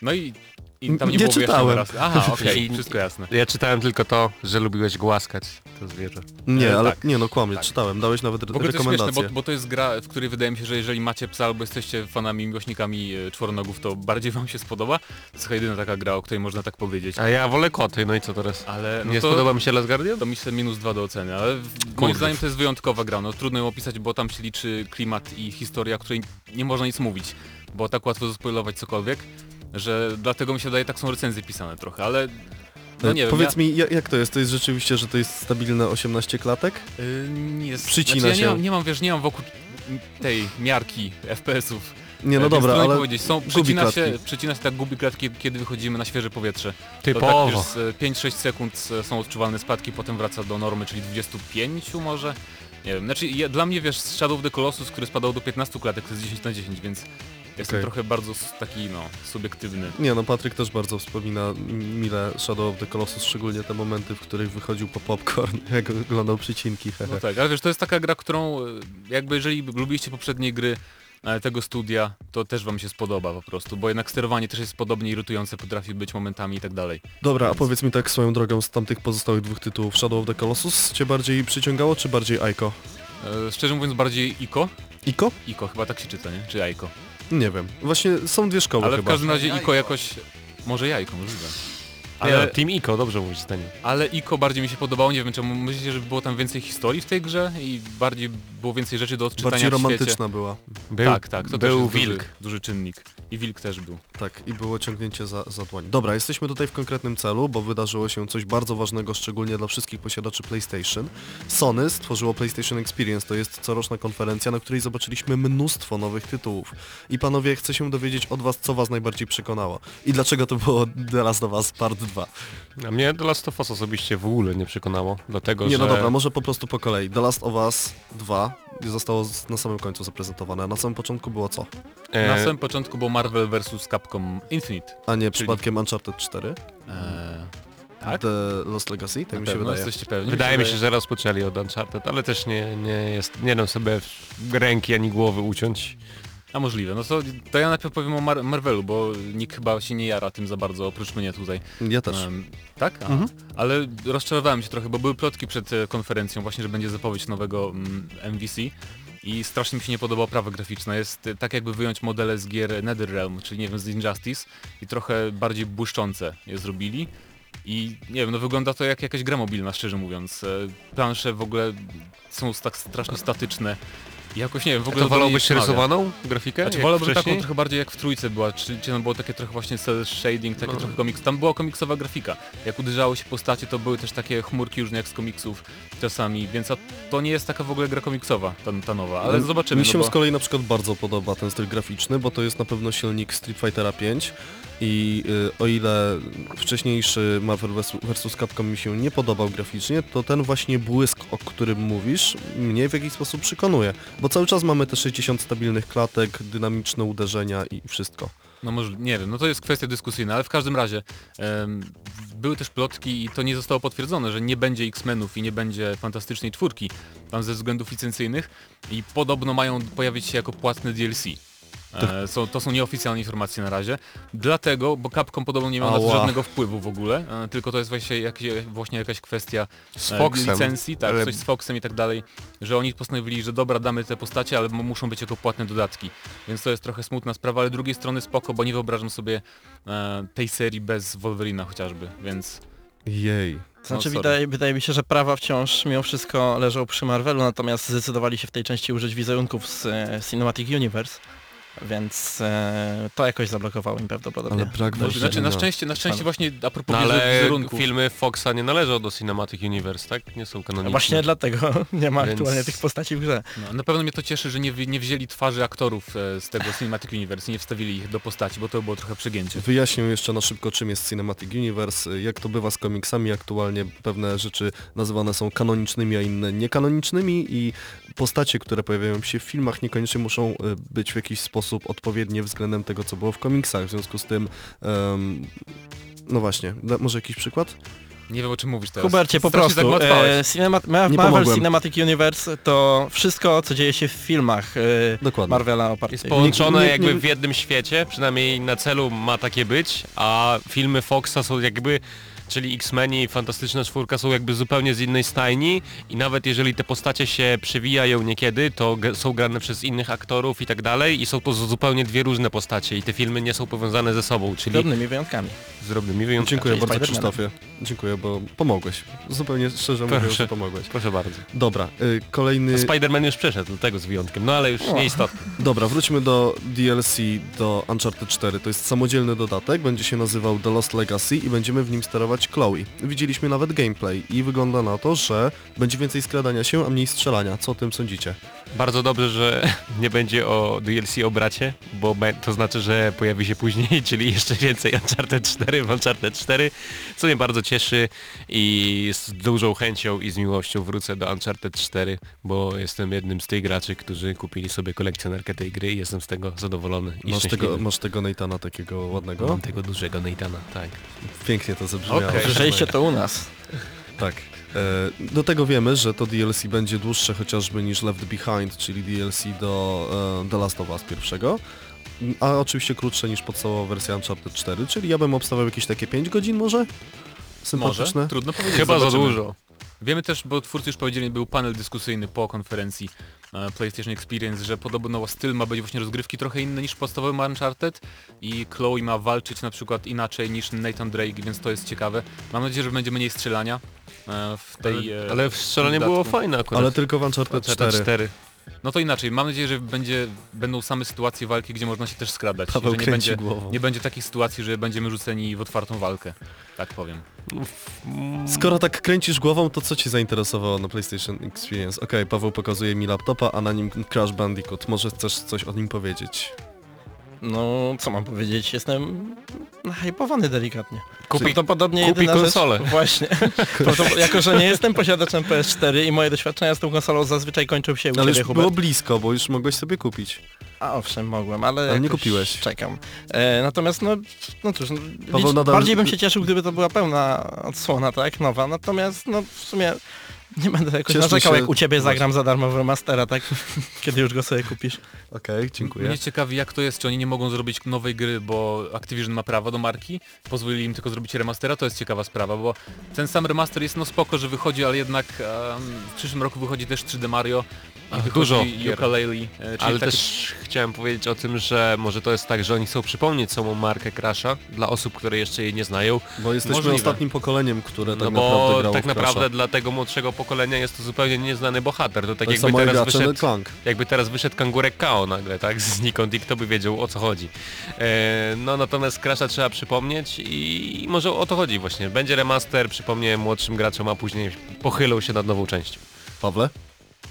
No i, i tam nie,
Nie
było
czytałem.
raz. Aha, okej,
I-
wszystko jasne.
Ja czytałem tylko to, że lubiłeś głaskać to zwierzę.
Nie,
E,
ale
tak.
nie no kłamie,
Tak.
czytałem, dałeś nawet
W ogóle to jest śmieszne, bo, bo to jest gra, w której wydaje mi się, że jeżeli macie psa albo jesteście fanami, miłośnikami e, czworonogów, to bardziej wam się spodoba. To jest chyba jedyna taka gra, o której można tak powiedzieć.
A ja wolę koty, no i co teraz?
Ale no
Nie
to,
spodoba mi się Last Guardian?
To myślę minus dwa do oceny, ale w- moim
Kurde.
zdaniem to jest wyjątkowa gra. No, trudno ją opisać, bo tam się liczy klimat i historia, o której nie można nic mówić, bo tak łatwo zaspoilować cokolwiek, że dlatego mi się wydaje, tak są recenzje pisane trochę, ale no nie
E,
wiem.
Powiedz
ja,
mi, ja- jak to jest? To jest rzeczywiście, że to jest stabilne 18 klatek?
y, nie jest,
przycina
znaczy, ja
się.
nie mam, nie mam, wiesz, nie mam wokół tej miarki FPS-ów.
Nie, no
e,
dobra, ale
powiedzieć. Są,
gubi
przecina, się,
klatki.
przecina się tak gubi klatki, kiedy wychodzimy na świeże powietrze. To
Typowo.
tak, wiesz, z 5-6 sekund e, są odczuwalne spadki, potem wraca do normy, czyli 25 może. Nie wiem, znaczy ja, dla mnie wiesz, Shadow of the Colossus, który spadał do 15 klatek, to jest 10 na 10, więc jestem
Okej.
trochę bardzo taki no, subiektywny.
Nie no, Patryk też bardzo wspomina mile Shadow of the Colossus, szczególnie te momenty, w których wychodził po popcorn, jak oglądał przycinki.
No tak, ale wiesz, to jest taka gra, którą e, jakby jeżeli lubiliście poprzednie gry e, tego studia, to też wam się spodoba po prostu, bo jednak sterowanie też jest podobnie irytujące, potrafi być momentami i tak dalej.
Dobra, a powiedz mi tak swoją drogą z tamtych pozostałych dwóch tytułów, Shadow of the Colossus cię bardziej przyciągało, czy bardziej Aiko?
E, szczerze mówiąc bardziej Iko,
Iko?
Iko chyba tak się czyta, nie? Czy Aiko?
Nie wiem. Właśnie są dwie szkoły
Ale w
chyba.
każdym razie Iko jakoś... Może jajko, możliwe.
Ale
Ale,
Team Ico, dobrze mówisz zdanie.
ale Iko bardziej mi się podobało, nie wiem czemu, myślicie, że było tam więcej historii w tej grze i bardziej było więcej rzeczy do odczytania
Bardziej romantyczna była.
Był,
tak, tak, to
był wilk.
Duży, duży czynnik. I wilk też był.
Tak, i było ciągnięcie za, za dłoń. Dobra, jesteśmy tutaj w konkretnym celu, bo wydarzyło się coś bardzo ważnego, szczególnie dla wszystkich posiadaczy PlayStation. Sony stworzyło PlayStation Experience, to jest coroczna konferencja, na której zobaczyliśmy mnóstwo nowych tytułów. I panowie, chcę się dowiedzieć od was, co was najbardziej przekonało. I dlaczego to było Last of Us Part 2.
A mnie The Last of Us osobiście w ogóle nie przekonało, dlatego
Nie,
że...
no dobra, może po prostu po kolei. The Last of Us 2 zostało na samym końcu zaprezentowane. Na samym początku było co?
e,
Na samym początku był Marvel vs. Capcom Infinite.
A nie
Czyli-
przypadkiem Uncharted 4?
Eee, tak?
The Lost Legacy? Tak
Na
mi się
pewno
wydaje.
jesteście pewni?
Wydaje mi się,
że...
że rozpoczęli od Uncharted, ale też nie, nie jest, nie dam sobie ręki ani głowy uciąć.
A możliwe. No to, to ja najpierw powiem o Mar Marvelu, bo nikt chyba się nie jara tym za bardzo, oprócz mnie tutaj.
Ja też.
Em, tak?
Mhm.
Ale rozczarowałem się trochę, bo były plotki przed e, konferencją właśnie, że będzie zapowiedź nowego mm, MVC i strasznie mi się nie podoba oprawa graficzna. Jest e, tak jakby wyjąć modele z gier NetherRealm, czyli nie wiem, z Injustice i trochę bardziej błyszczące je zrobili. I nie wiem, no wygląda to jak jakaś gra mobilna, szczerze mówiąc. E, Plansze w ogóle są tak strasznie statyczne. Jakoś nie wiem, w ogóle
To wolałbyś rysowaną grafikę?
Znaczy wolałbym
wcześniej?
taką trochę bardziej jak w trójce była, czy, czy no było takie trochę właśnie cel shading, takie
No.
trochę komiks. Tam była komiksowa grafika. Jak uderzało się postacie, to były też takie chmurki różne jak z komiksów czasami, więc to nie jest taka w ogóle gra komiksowa, ta, ta nowa, ale zobaczymy.
Mi się
no bo...
z kolei na przykład bardzo podoba ten styl graficzny, bo to jest na pewno silnik Street Fightera 5 i y, o ile wcześniejszy Marvel vs. Capcom mi się nie podobał graficznie, to ten właśnie błysk, o którym mówisz, mnie w jakiś sposób przekonuje, bo cały czas mamy te 60 stabilnych klatek, dynamiczne uderzenia i wszystko.
No może, nie wiem, no to jest kwestia dyskusyjna, ale w każdym razie em, były też plotki i to nie zostało potwierdzone, że nie będzie X-Menów i nie będzie Fantastycznej Czwórki, tam ze względów licencyjnych i podobno mają pojawić się jako płatne DLC. E, są, to są nieoficjalne informacje na razie, dlatego, bo Capcom podobno nie ma na to
Ała.
żadnego wpływu w ogóle, e, tylko to jest właśnie, jakieś, właśnie jakaś kwestia
Z
e,
Foxem.
licencji, tak,
ale-
coś z Foxem i tak dalej, że oni postanowili, że dobra, damy te postacie, ale m- muszą być jako płatne dodatki. Więc to jest trochę smutna sprawa, ale z drugiej strony spoko, bo nie wyobrażam sobie e, tej serii bez Wolverina chociażby, więc
Jej.
Znaczy
No, sorry.
wydaje, wydaje mi się, że prawa wciąż mimo wszystko leżą przy Marvelu, natomiast zdecydowali się w tej części użyć wizerunków z e, Cinematic Universe, więc e, to jakoś zablokowało im prawdopodobnie.
Ale brak
no, znaczy na szczęście, na szczęście właśnie a propos
No ale
wizerunków.
filmy Foxa nie należą do Cinematic Universe, tak? Nie są kanoniczne.
Właśnie dlatego nie ma
Więc-
aktualnie tych postaci w grze.
No, na pewno mnie to cieszy, że nie, nie wzięli twarzy aktorów e, z tego Cinematic Universe i nie wstawili ich do postaci, bo to było trochę przegięcie.
Wyjaśnię jeszcze na szybko, czym jest Cinematic Universe. Jak to bywa z komiksami, aktualnie pewne rzeczy nazywane są kanonicznymi, a inne niekanonicznymi i postacie, które pojawiają się w filmach niekoniecznie muszą y, być w jakiś sposób odpowiednie względem tego, co było w komiksach. W związku z tym, em, no właśnie, da, może jakiś przykład?
Nie wiem o czym mówisz teraz.
Hubercie, po
Strasznie
prostu,
zagmatwałeś.
e, cinema Ma Marvel
pomogłem.
Cinematic Universe to wszystko, co dzieje się w filmach e,
Dokładnie.
Marvela oparte.
Jest połączone
Nie- nie-
jakby
nie-
w jednym świecie, przynajmniej na celu ma takie być, a filmy Foxa są jakby, czyli X-Meni i Fantastyczna Czwórka są jakby zupełnie z innej stajni i nawet jeżeli te postacie się przewijają niekiedy, to są grane przez innych aktorów i tak dalej i są to z- zupełnie dwie różne postacie i te filmy nie są powiązane ze sobą, czyli
drobnymi wyjątkami.
z drobnymi wyjątkami.
Dziękuję
czyli
bardzo. Krzysztofie. Dziękuję, bo pomogłeś. Zupełnie szczerze mówiąc,
Proszę.
pomogłeś.
Proszę bardzo.
Dobra, y, kolejny...
Spider-Man już przeszedł, tego z wyjątkiem, no ale już
O.
nieistotne.
Dobra, wróćmy do DLC do Uncharted 4. To jest samodzielny dodatek, będzie się nazywał The Lost Legacy i będziemy w nim sterować Chloe. Widzieliśmy nawet gameplay i wygląda na to, że będzie więcej skradania się, a mniej strzelania. Co o tym sądzicie?
Bardzo dobrze, że nie będzie o DLC o bracie, bo to znaczy, że pojawi się później, czyli jeszcze więcej Uncharted 4 w Uncharted 4, co mnie bardzo cieszy i z dużą chęcią i z miłością wrócę do Uncharted 4, bo jestem jednym z tych graczy, którzy kupili sobie kolekcjonerkę tej gry i jestem z tego zadowolony i
Masz
szczęśliwy.
tego, masz tego takiego ładnego?
Mam tego dużego Nathana, tak.
Pięknie to zabrzmiało.
Okej.
Słyszeliście to u nas.
Tak. E, Do tego wiemy, że to DLC będzie dłuższe chociażby niż Left Behind, czyli DLC do e, The Last of Us pierwszego, a oczywiście krótsze niż podstawowa wersja Uncharted 4, czyli ja bym obstawiał jakieś takie 5 godzin może? Sympatyczne?
Może? Trudno powiedzieć.
Chyba za
zobaczymy.
dużo.
Wiemy też, bo twórcy już powiedzieli, był panel dyskusyjny po konferencji PlayStation Experience, że podobno styl ma być właśnie rozgrywki trochę inny niż w podstawowym Uncharted i Chloe ma walczyć na przykład inaczej niż Nathan Drake, więc to jest ciekawe. Mam nadzieję, że będzie mniej strzelania e, w tej... e,
Ale strzelanie było fajne akurat.
Ale tylko w Uncharted
Uncharted
4.
4.
No to inaczej, mam nadzieję, że będzie, będą same sytuacje walki, gdzie można się też skradać.
Paweł
że nie
kręci
będzie,
głową.
nie będzie takich sytuacji, że będziemy rzuceni w otwartą walkę. Tak powiem.
Skoro tak kręcisz głową, to co Cię zainteresowało na PlayStation Experience? Okej, Paweł pokazuje mi laptopa, a na nim Crash Bandicoot. Może chcesz coś o nim powiedzieć?
No, co mam powiedzieć, jestem hypowany delikatnie.
Kupi-
Prawdopodobnie
kupi konsolę.
Rzecz, właśnie. Jako, że nie jestem posiadaczem PS4 i moje doświadczenia z tą konsolą zazwyczaj kończą się u
Ale
Ciebie,
już
Hubert.
było blisko, bo już mogłeś sobie kupić.
A owszem, mogłem, ale,
Ale nie
jakoś
kupiłeś.
Czekam. E, natomiast no, no cóż, no,
Paweł
licz,
nadal-
bardziej bym się cieszył, gdyby to była pełna odsłona, tak, nowa. Natomiast no w sumie nie będę jakoś
Cieszmy
narzekał,
się-
jak u Ciebie zagram za darmo w remastera, tak? Kiedy już go sobie kupisz.
Okej, dziękuję.
Mnie ciekawi jak to jest, czy oni nie mogą zrobić nowej gry, bo Activision ma prawo do marki, pozwolili im tylko zrobić remastera, to jest ciekawa sprawa, bo ten sam remaster jest no spoko, że wychodzi, ale jednak em, w przyszłym roku wychodzi też 3D Mario I wychodzi
dużo
ukulele,
Ale też chciałem powiedzieć o tym, że może to jest tak, że oni chcą przypomnieć samą markę Crasha dla osób, które jeszcze jej nie znają.
Bo jesteśmy
Możliwe.
ostatnim pokoleniem, które tak
No
naprawdę
bo
grało
tak
Crash'a.
naprawdę dla tego młodszego pokolenia jest to zupełnie nieznany bohater. To tak
Tak
jakby teraz wyszedł,
Clank.
jakby teraz wyszedł kangurek Kao nagle, tak? Znikąd i kto by wiedział o co chodzi. E, no natomiast Crasha trzeba przypomnieć i może o to chodzi właśnie. Będzie remaster, przypomnę młodszym graczom, a później pochylą się nad nową częścią.
Pawle?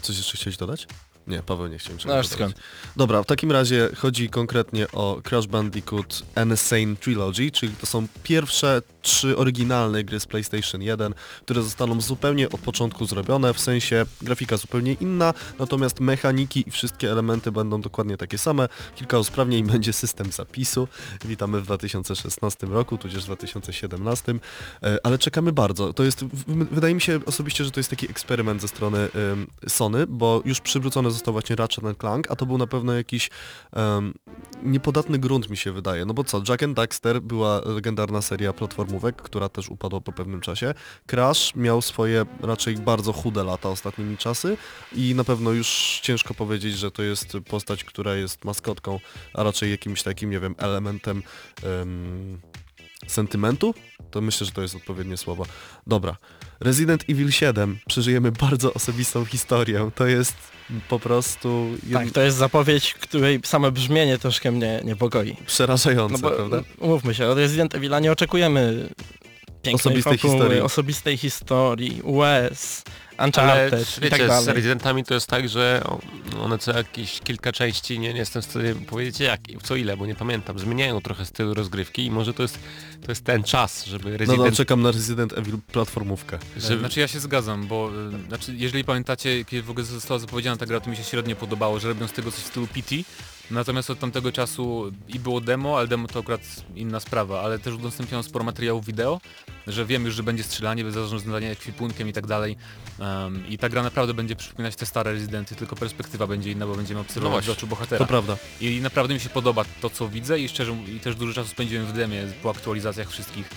Coś jeszcze chciałeś dodać? Nie, Paweł nie chciał niczego
No skąd.
Dobra, w takim razie chodzi konkretnie o Crash Bandicoot Insane Trilogy, czyli to są pierwsze trzy oryginalne gry z PlayStation 1, które zostaną zupełnie od początku zrobione, w sensie grafika zupełnie inna, natomiast mechaniki i wszystkie elementy będą dokładnie takie same. Kilka usprawnień będzie system zapisu. Witamy w 2016 roku, tudzież 2017, e, ale czekamy bardzo. To jest, w- wydaje mi się osobiście, że to jest taki eksperyment ze strony Sony, bo już przywrócony został właśnie Ratchet Clank, a to był na pewno jakiś niepodatny grunt mi się wydaje. No bo co, Jack and Daxter była legendarna seria która też upadła po pewnym czasie. Crash miał swoje raczej bardzo chude lata ostatnimi czasy i na pewno już ciężko powiedzieć, że to jest postać, która jest maskotką, a raczej jakimś takim, nie wiem, elementem em, sentymentu? To myślę, że to jest odpowiednie słowo. Dobra. Resident Evil 7. Przeżyjemy bardzo osobistą historię. To jest po prostu jed...
Tak, to jest zapowiedź, której same brzmienie troszkę mnie niepokoi.
przerażające,
No bo,
prawda?
umówmy się, od Resident Evila nie oczekujemy pięknej
Osobistej
fabuły,
historii.
osobistej historii,
Ale
Uncharted i
wiecie,
tak
z
dalej.
rezydentami to jest tak, że one co jakieś kilka części, nie, nie jestem w stanie powiedzieć jak, co ile, bo nie pamiętam, zmieniają trochę styl rozgrywki i może to jest, to jest ten czas, żeby
No,
rezydent...
no, czekam na Resident Evil platformówkę.
żeby...
Znaczy ja się zgadzam, bo y, znaczy, jeżeli pamiętacie, kiedy w ogóle została zapowiedziana ta gra, to mi się średnio podobało, że robią z tego coś w stylu PT. Natomiast od tamtego czasu i było demo, ale demo to akurat inna sprawa, ale też udostępniono sporo materiałów wideo, że wiem już, że będzie strzelanie, zarządzanie ekwipunkiem i tak dalej. Um, I ta gra naprawdę będzie przypominać te stare rezydenty, tylko perspektywa będzie inna, bo będziemy obserwować
No
z oczu
To
bohatera.
prawda.
I naprawdę mi się podoba to, co widzę i szczerze i też dużo czasu spędziłem w demie po aktualizacjach wszystkich.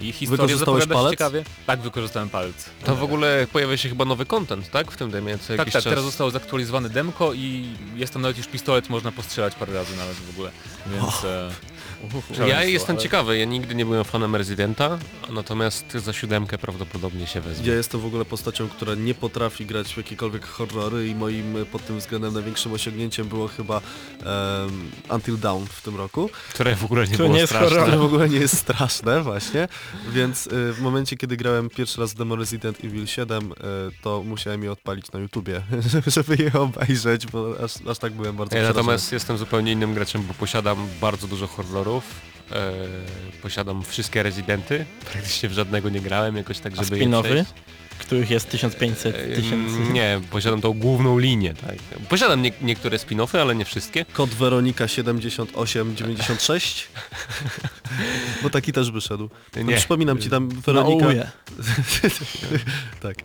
I historia
Wykorzystałeś palec?
ciekawie. Tak, wykorzystałem palec.
To w ogóle pojawia się chyba nowy content, tak? W tym demie co
Tak,
jakiś
tak,
czas.
teraz zostało zaktualizowane demko i jest tam nawet już pistolet, można postrzelać parę razy nawet w ogóle, więc... E,
Ja
szaleństwo,
jestem
ale-
ciekawy, ja nigdy nie byłem fanem Residenta, natomiast za siódemkę prawdopodobnie się wezmę.
Ja jestem w ogóle postacią, która nie potrafi grać w jakiekolwiek horrory i moim e, pod tym względem największym osiągnięciem było chyba em, Until Dawn w tym roku.
Które w ogóle nie
Które
było
nie jest
straszne.
horrorem.
które w ogóle nie jest straszne właśnie, więc y, w momencie kiedy grałem pierwszy raz w demo Resident Evil 7, y, to musiałem je odpalić na YouTubie, żeby je obejrzeć, bo aż, aż tak byłem bardzo
Ja natomiast jestem zupełnie innym graczem, bo posiadam bardzo dużo horrorów. E, posiadam wszystkie rezydenty, praktycznie w żadnego nie grałem jakoś tak,
A
żeby je
spin-offy,
przejść.
Których jest 1500
E,
tysięcy.
Nie, posiadam tą główną linię, tak. Posiadam nie, niektóre spin-offy, ale nie wszystkie.
Kod Weronika 7896, bo taki też wyszedł. No,
Nie,
Przypominam ci tam Weronika...
UE.
tak.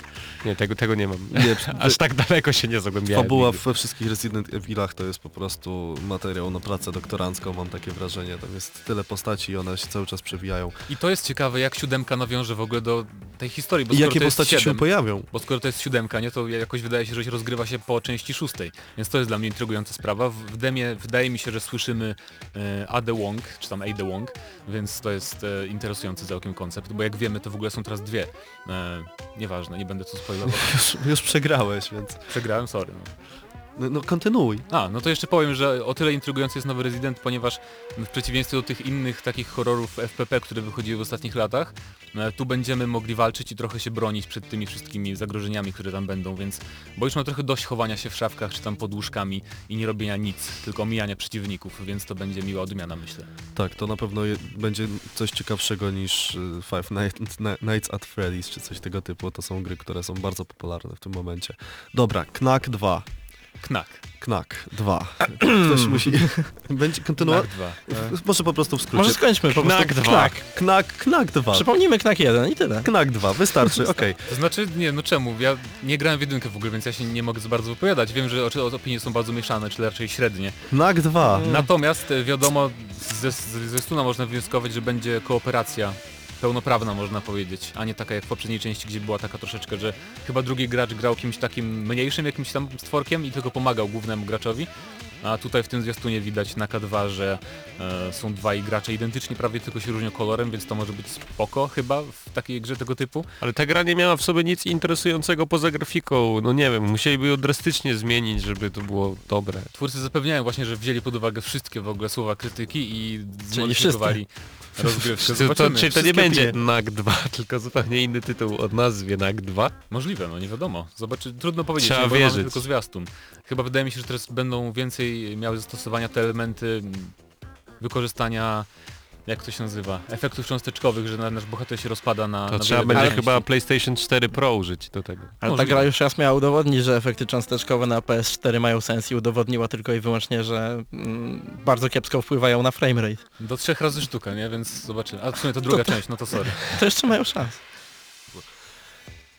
nie tego, tego nie mam.
Nie,
Aż tak daleko się nie zagłębiałem.
Fabuła
nigdy.
we wszystkich Resident Evilach to jest po prostu materiał na pracę doktorancką, mam takie wrażenie. Tam jest tyle postaci i one się cały czas przewijają.
I to jest ciekawe, jak siódemka nawiąże w ogóle do tej historii, bo
I jakie
to jest
postaci się
siedem,
pojawią?
Bo skoro to jest siódemka, nie, to jakoś wydaje się, że się rozgrywa się po części szóstej. Więc to jest dla mnie intrygująca sprawa. W demie wydaje mi się, że słyszymy e, Ade Wong, czy tam Ade Wong, więc to jest e, interesujący całkiem koncept, bo jak wiemy, to w ogóle są teraz dwie. E, nieważne, nie będę tu spoilował.
Już, już przegrałeś, więc
Przegrałem, sorry. No.
No, no kontynuuj.
A, no to jeszcze powiem, że o tyle intrygujący jest nowy Resident, ponieważ w przeciwieństwie do tych innych takich horrorów FPP, które wychodziły w ostatnich latach, e, tu będziemy mogli walczyć i trochę się bronić przed tymi wszystkimi zagrożeniami, które tam będą, więc bo już mam trochę dość chowania się w szafkach czy tam pod łóżkami i nie robienia nic, tylko omijania przeciwników, więc to będzie miła odmiana, myślę.
Tak, to na pewno je, będzie coś ciekawszego niż y, Five Nights, Nights at Freddy's czy coś tego typu. To są gry, które są bardzo popularne w tym momencie. Dobra, Knack 2.
Knak.
Knack 2. Ktoś musi... Będzie kontynuować?
Knak 2.
Może po prostu w skrócie.
Może skończmy po
Knak
prostu.
dwa.
Knak.
Knack, Knack 2.
Przypomnijmy Knak 1 i tyle.
Knack 2, wystarczy, okej.
To znaczy, nie, no czemu? Ja nie grałem w jedynkę w ogóle, więc ja się nie mogę za bardzo wypowiadać. Wiem, że opinie są bardzo mieszane, czy raczej średnie.
Knack 2.
Natomiast e, wiadomo, ze, ze, ze Stuna można wnioskować, że będzie kooperacja pełnoprawna można powiedzieć, a nie taka jak w poprzedniej części, gdzie była taka troszeczkę, że chyba drugi gracz grał kimś takim mniejszym jakimś tam stworkiem i tylko pomagał głównemu graczowi. A tutaj w tym zwiastunie widać na K2, że e, są dwaj gracze identyczni, prawie tylko się różnią kolorem, więc to może być spoko chyba w takiej grze tego typu.
Ale ta gra nie miała w sobie nic interesującego poza grafiką. No nie wiem, musieliby ją drastycznie zmienić, żeby to było dobre.
Twórcy zapewniają właśnie, że wzięli pod uwagę wszystkie w ogóle słowa krytyki i zmodyfikowali rozgrywkę.
To, to,
Zobaczymy.
czyli to nie będzie. NAC 2, tylko zupełnie inny tytuł o nazwie NAC 2.
Możliwe, no nie wiadomo. Zobaczy, trudno powiedzieć,
Trzeba
bo
wierzyć.
tylko zwiastun. Chyba wydaje mi się, że teraz będą więcej miały zastosowania te elementy wykorzystania, jak to się nazywa, efektów cząsteczkowych, że na- nasz bohater się rozpada na
To
na
trzeba będzie
części.
chyba PlayStation 4 Pro użyć do tego.
Ale ta gra już raz miała udowodnić, że efekty cząsteczkowe na PS4 mają sens i udowodniła tylko i wyłącznie, że mm, bardzo kiepsko wpływają na framerate.
Do trzech razy sztuka, nie? Więc zobaczymy. A w sumie to druga część, no to sorry.
To jeszcze mają szans.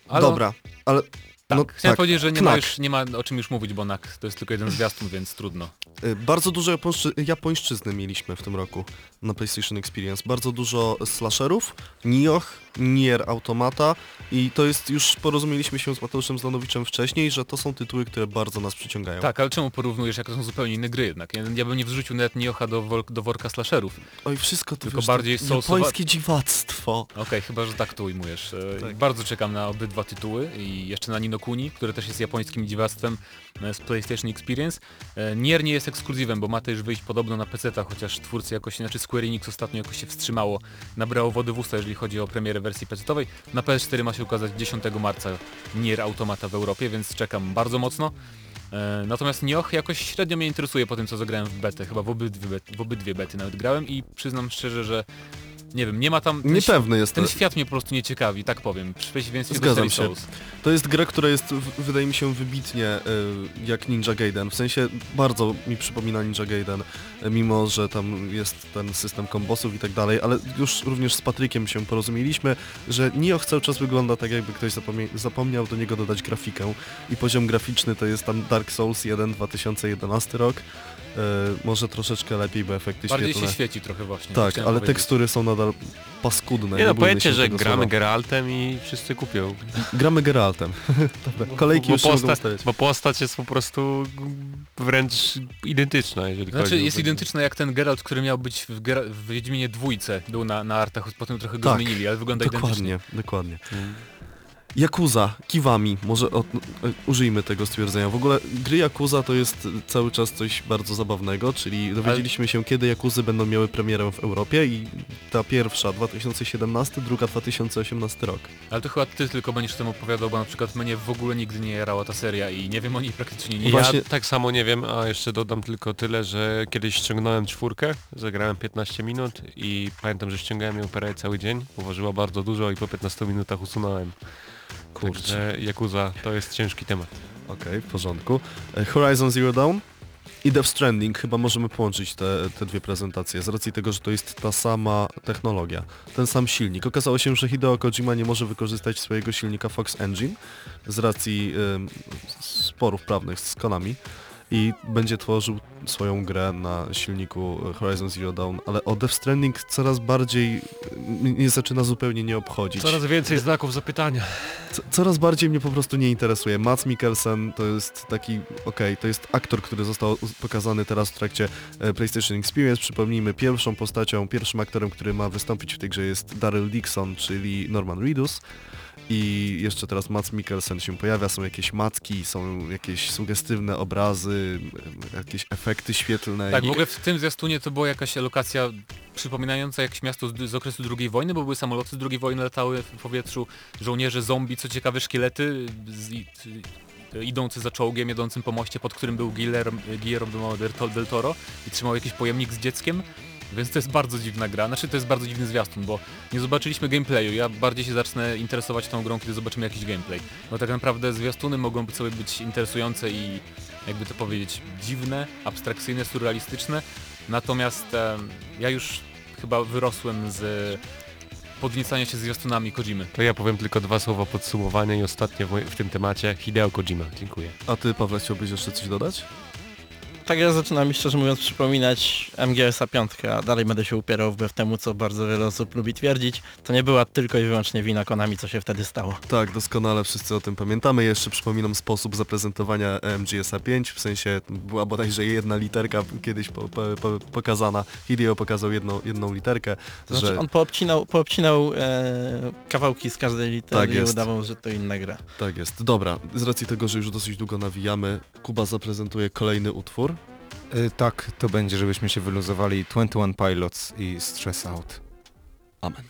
Ale
Dobra, ale...
Tak,
no,
chciałem
tak.
powiedzieć, że nie ma, już, nie ma o czym już mówić, bo NAK to jest tylko jeden zwiastun, więc trudno.
Y, Bardzo dużo japońszczy, japońszczyzny mieliśmy w tym roku na PlayStation Experience. Bardzo dużo slasherów, Nioh, Nier Automata i to jest, już porozumieliśmy się z Mateuszem Zlanowiczem wcześniej, że to są tytuły, które bardzo nas przyciągają.
Tak, ale czemu porównujesz, jak to są zupełnie inne gry jednak? Ja, ja bym nie wrzucił nawet Niocha do, do worka slasherów.
Oj, wszystko to
Tylko
wiesz,
bardziej
to japońskie dziwactwo.
Okej, chyba, że tak to ujmujesz. E,
Tak.
Bardzo czekam na obydwa tytuły i jeszcze na Nino Kuni, które też jest japońskim dziwactwem z PlayStation Experience. E, Nier nie jest ekskluzywem, bo ma też wyjść podobno na PC, chociaż twórcy jakoś, znaczy Square Enix ostatnio jakoś się wstrzymało, nabrało wody w usta, jeżeli chodzi o premierę wersji PC-owej. Na PS4 ma się ukazać 10 marca Nier Automata w Europie, więc czekam bardzo mocno. E, Natomiast Nioh jakoś średnio mnie interesuje po tym, co zagrałem w betę. Chyba w obydwie, w obydwie bety nawet grałem i przyznam szczerze, że nie wiem, nie ma tam... ten
Niepewny jest
ten świat mnie po prostu nie ciekawi, tak powiem. W przeciwieństwie do
Zgadzam
serii
się.
Souls.
To jest gra, która jest, wydaje mi się, wybitnie y, jak Ninja Gaiden. W sensie bardzo mi przypomina Ninja Gaiden, y, mimo że tam jest ten system kombosów i tak dalej, ale już również z Patrykiem się porozumieliśmy, że Nioh cały czas wygląda tak, jakby ktoś zapomniał do niego dodać grafikę i poziom graficzny to jest tam Dark Souls 1 2011 rok. Y, może troszeczkę lepiej, bo efekty
Bardziej
świetlne.
się świeci trochę właśnie.
Tak, ale
powiedzieć.
tekstury są nadal paskudne.
Nie no,
się
że gramy
słowa.
Geraltem i wszyscy kupią.
Gramy Geraltem. Dobra, kolejki
bo,
już mogą
postać, bo postać jest po prostu wręcz identyczna, jeżeli chodzi
Znaczy
o...
jest identyczna jak ten Geralt, który miał być w, Gera w Wiedźminie dwójce, był na, na artach, potem trochę go
Tak,
zmienili, ale wygląda identycznie.
Dokładnie, dokładnie. Yakuza, Kiwami, może o, e, użyjmy tego stwierdzenia. W ogóle gry Yakuza to jest cały czas coś bardzo zabawnego, czyli dowiedzieliśmy się kiedy Yakuzy będą miały premierę w Europie i ta pierwsza 2017, druga 2018 rok.
Ale to chyba ty tylko będziesz tym opowiadał, bo na przykład mnie w ogóle nigdy nie jarała ta seria i nie wiem o niej praktycznie nic.
Ja
Właśnie-
tak samo nie wiem, a jeszcze dodam tylko tyle, że kiedyś ściągnąłem czwórkę, zagrałem 15 minut i pamiętam, że ściągałem ją prawie cały dzień, uważyła bardzo dużo i po 15 minutach usunąłem.
Kurczę.
Także Yakuza to jest ciężki temat.
Okej, w porządku. E, Horizon Zero Dawn i Death Stranding, chyba możemy połączyć te, te dwie prezentacje, z racji tego, że to jest ta sama technologia, ten sam silnik. Okazało się, że Hideo Kojima nie może wykorzystać swojego silnika Fox Engine z racji sporów prawnych z Konami i będzie tworzył swoją grę na silniku e, Horizon Zero Dawn, ale o Death Stranding coraz bardziej mnie zaczyna zupełnie nie obchodzić.
Coraz więcej znaków zapytania.
Co, coraz bardziej mnie po prostu nie interesuje. Mats Mikkelsen to jest taki, okej, to jest aktor, który został pokazany teraz w trakcie e, PlayStation Experience. Przypomnijmy, pierwszą postacią, pierwszym aktorem, który ma wystąpić w tej grze jest Daryl Dixon, czyli Norman Reedus. I jeszcze teraz Mats Mikkelsen się pojawia, są jakieś macki, są jakieś sugestywne obrazy, jakieś efekty świetlne.
Tak, w ogóle w tym zwiastunie to była jakaś lokacja przypominająca jakieś miasto z, z okresu II wojny, bo były samoloty z II wojny, latały w powietrzu, żołnierze zombie, co ciekawe szkielety z, idący za czołgiem, jadącym po moście, pod którym był Guillermo, del Toro i trzymał jakiś pojemnik z dzieckiem. Więc to jest bardzo dziwna gra, znaczy to jest bardzo dziwny zwiastun, bo nie zobaczyliśmy gameplayu. Ja bardziej się zacznę interesować tą grą, kiedy zobaczymy jakiś gameplay. Bo tak naprawdę zwiastuny mogą być sobie być interesujące i jakby to powiedzieć dziwne, abstrakcyjne, surrealistyczne. Natomiast em, ja już chyba wyrosłem z podniecania się zwiastunami Kojimy.
To ja powiem tylko dwa słowa podsumowania i ostatnie w, w tym temacie. Hideo Kojima. Dziękuję.
A ty, Paweł, chciałbyś jeszcze coś dodać?
Tak ja zaczyna mi szczerze mówiąc przypominać MGS-a 5, a dalej będę się upierał wbrew temu, co bardzo wiele osób lubi twierdzić. To nie była tylko i wyłącznie wina Konami, co się wtedy stało.
Tak, doskonale wszyscy o tym pamiętamy. Jeszcze przypominam sposób zaprezentowania MGS-a 5, w sensie była bodajże jedna literka kiedyś po, po, po, pokazana. Hideo pokazał jedną, jedną literkę,
To znaczy
że
on poobcinał, poobcinał e, kawałki z każdej litery
Tak
i
jest.
udawał, że to inna gra.
tak jest. Dobra, z racji tego, że już dosyć długo nawijamy, Kuba zaprezentuje kolejny utwór.
Y, tak, to będzie, żebyśmy się wyluzowali 21 Pilots i Stress Out.
Amen.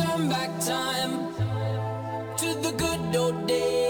turn back time to the good old days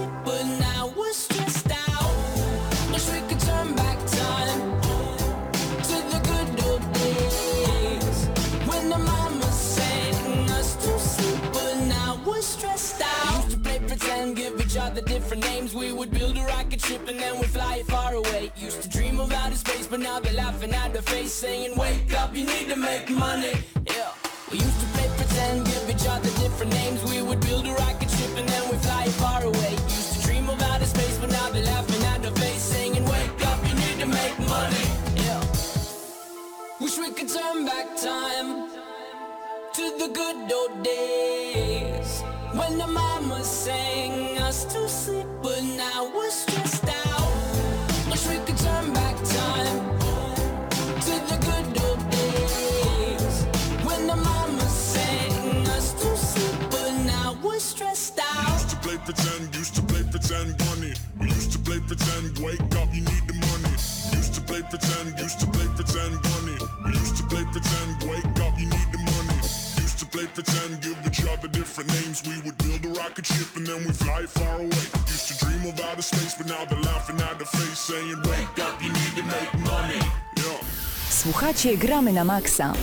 different names. We would build a rocket ship and then we'd fly it far away. Used to dream of outer space, but now they're laughing at the face, saying, Wake up, you need to make money. Yeah. We used to play pretend, give each other different names. We would build a rocket ship and then we'd fly it far away. Used to dream of outer space, but now they're laughing at the face, saying, Wake up, you need to make money. Yeah. Wish we could turn back time to the good old days when the mama sang us to sleep, but now we're stressed out. Wish we could turn back time to the good old days when the mama sang us to sleep, but now we're stressed out.
Used to play pretend, used to play pretend bunny. We used to play pretend, wake up, you need the money. Used to play pretend, used to play pretend bunny. We used to play pretend, wake up, Give each other different names. We would build a rocket ship and then we fly far away. Used to dream of outer space, but now they're laughing at the face, saying, Wake up, you need to make money. Yeah.
Słuchacie Gramy na Maxa.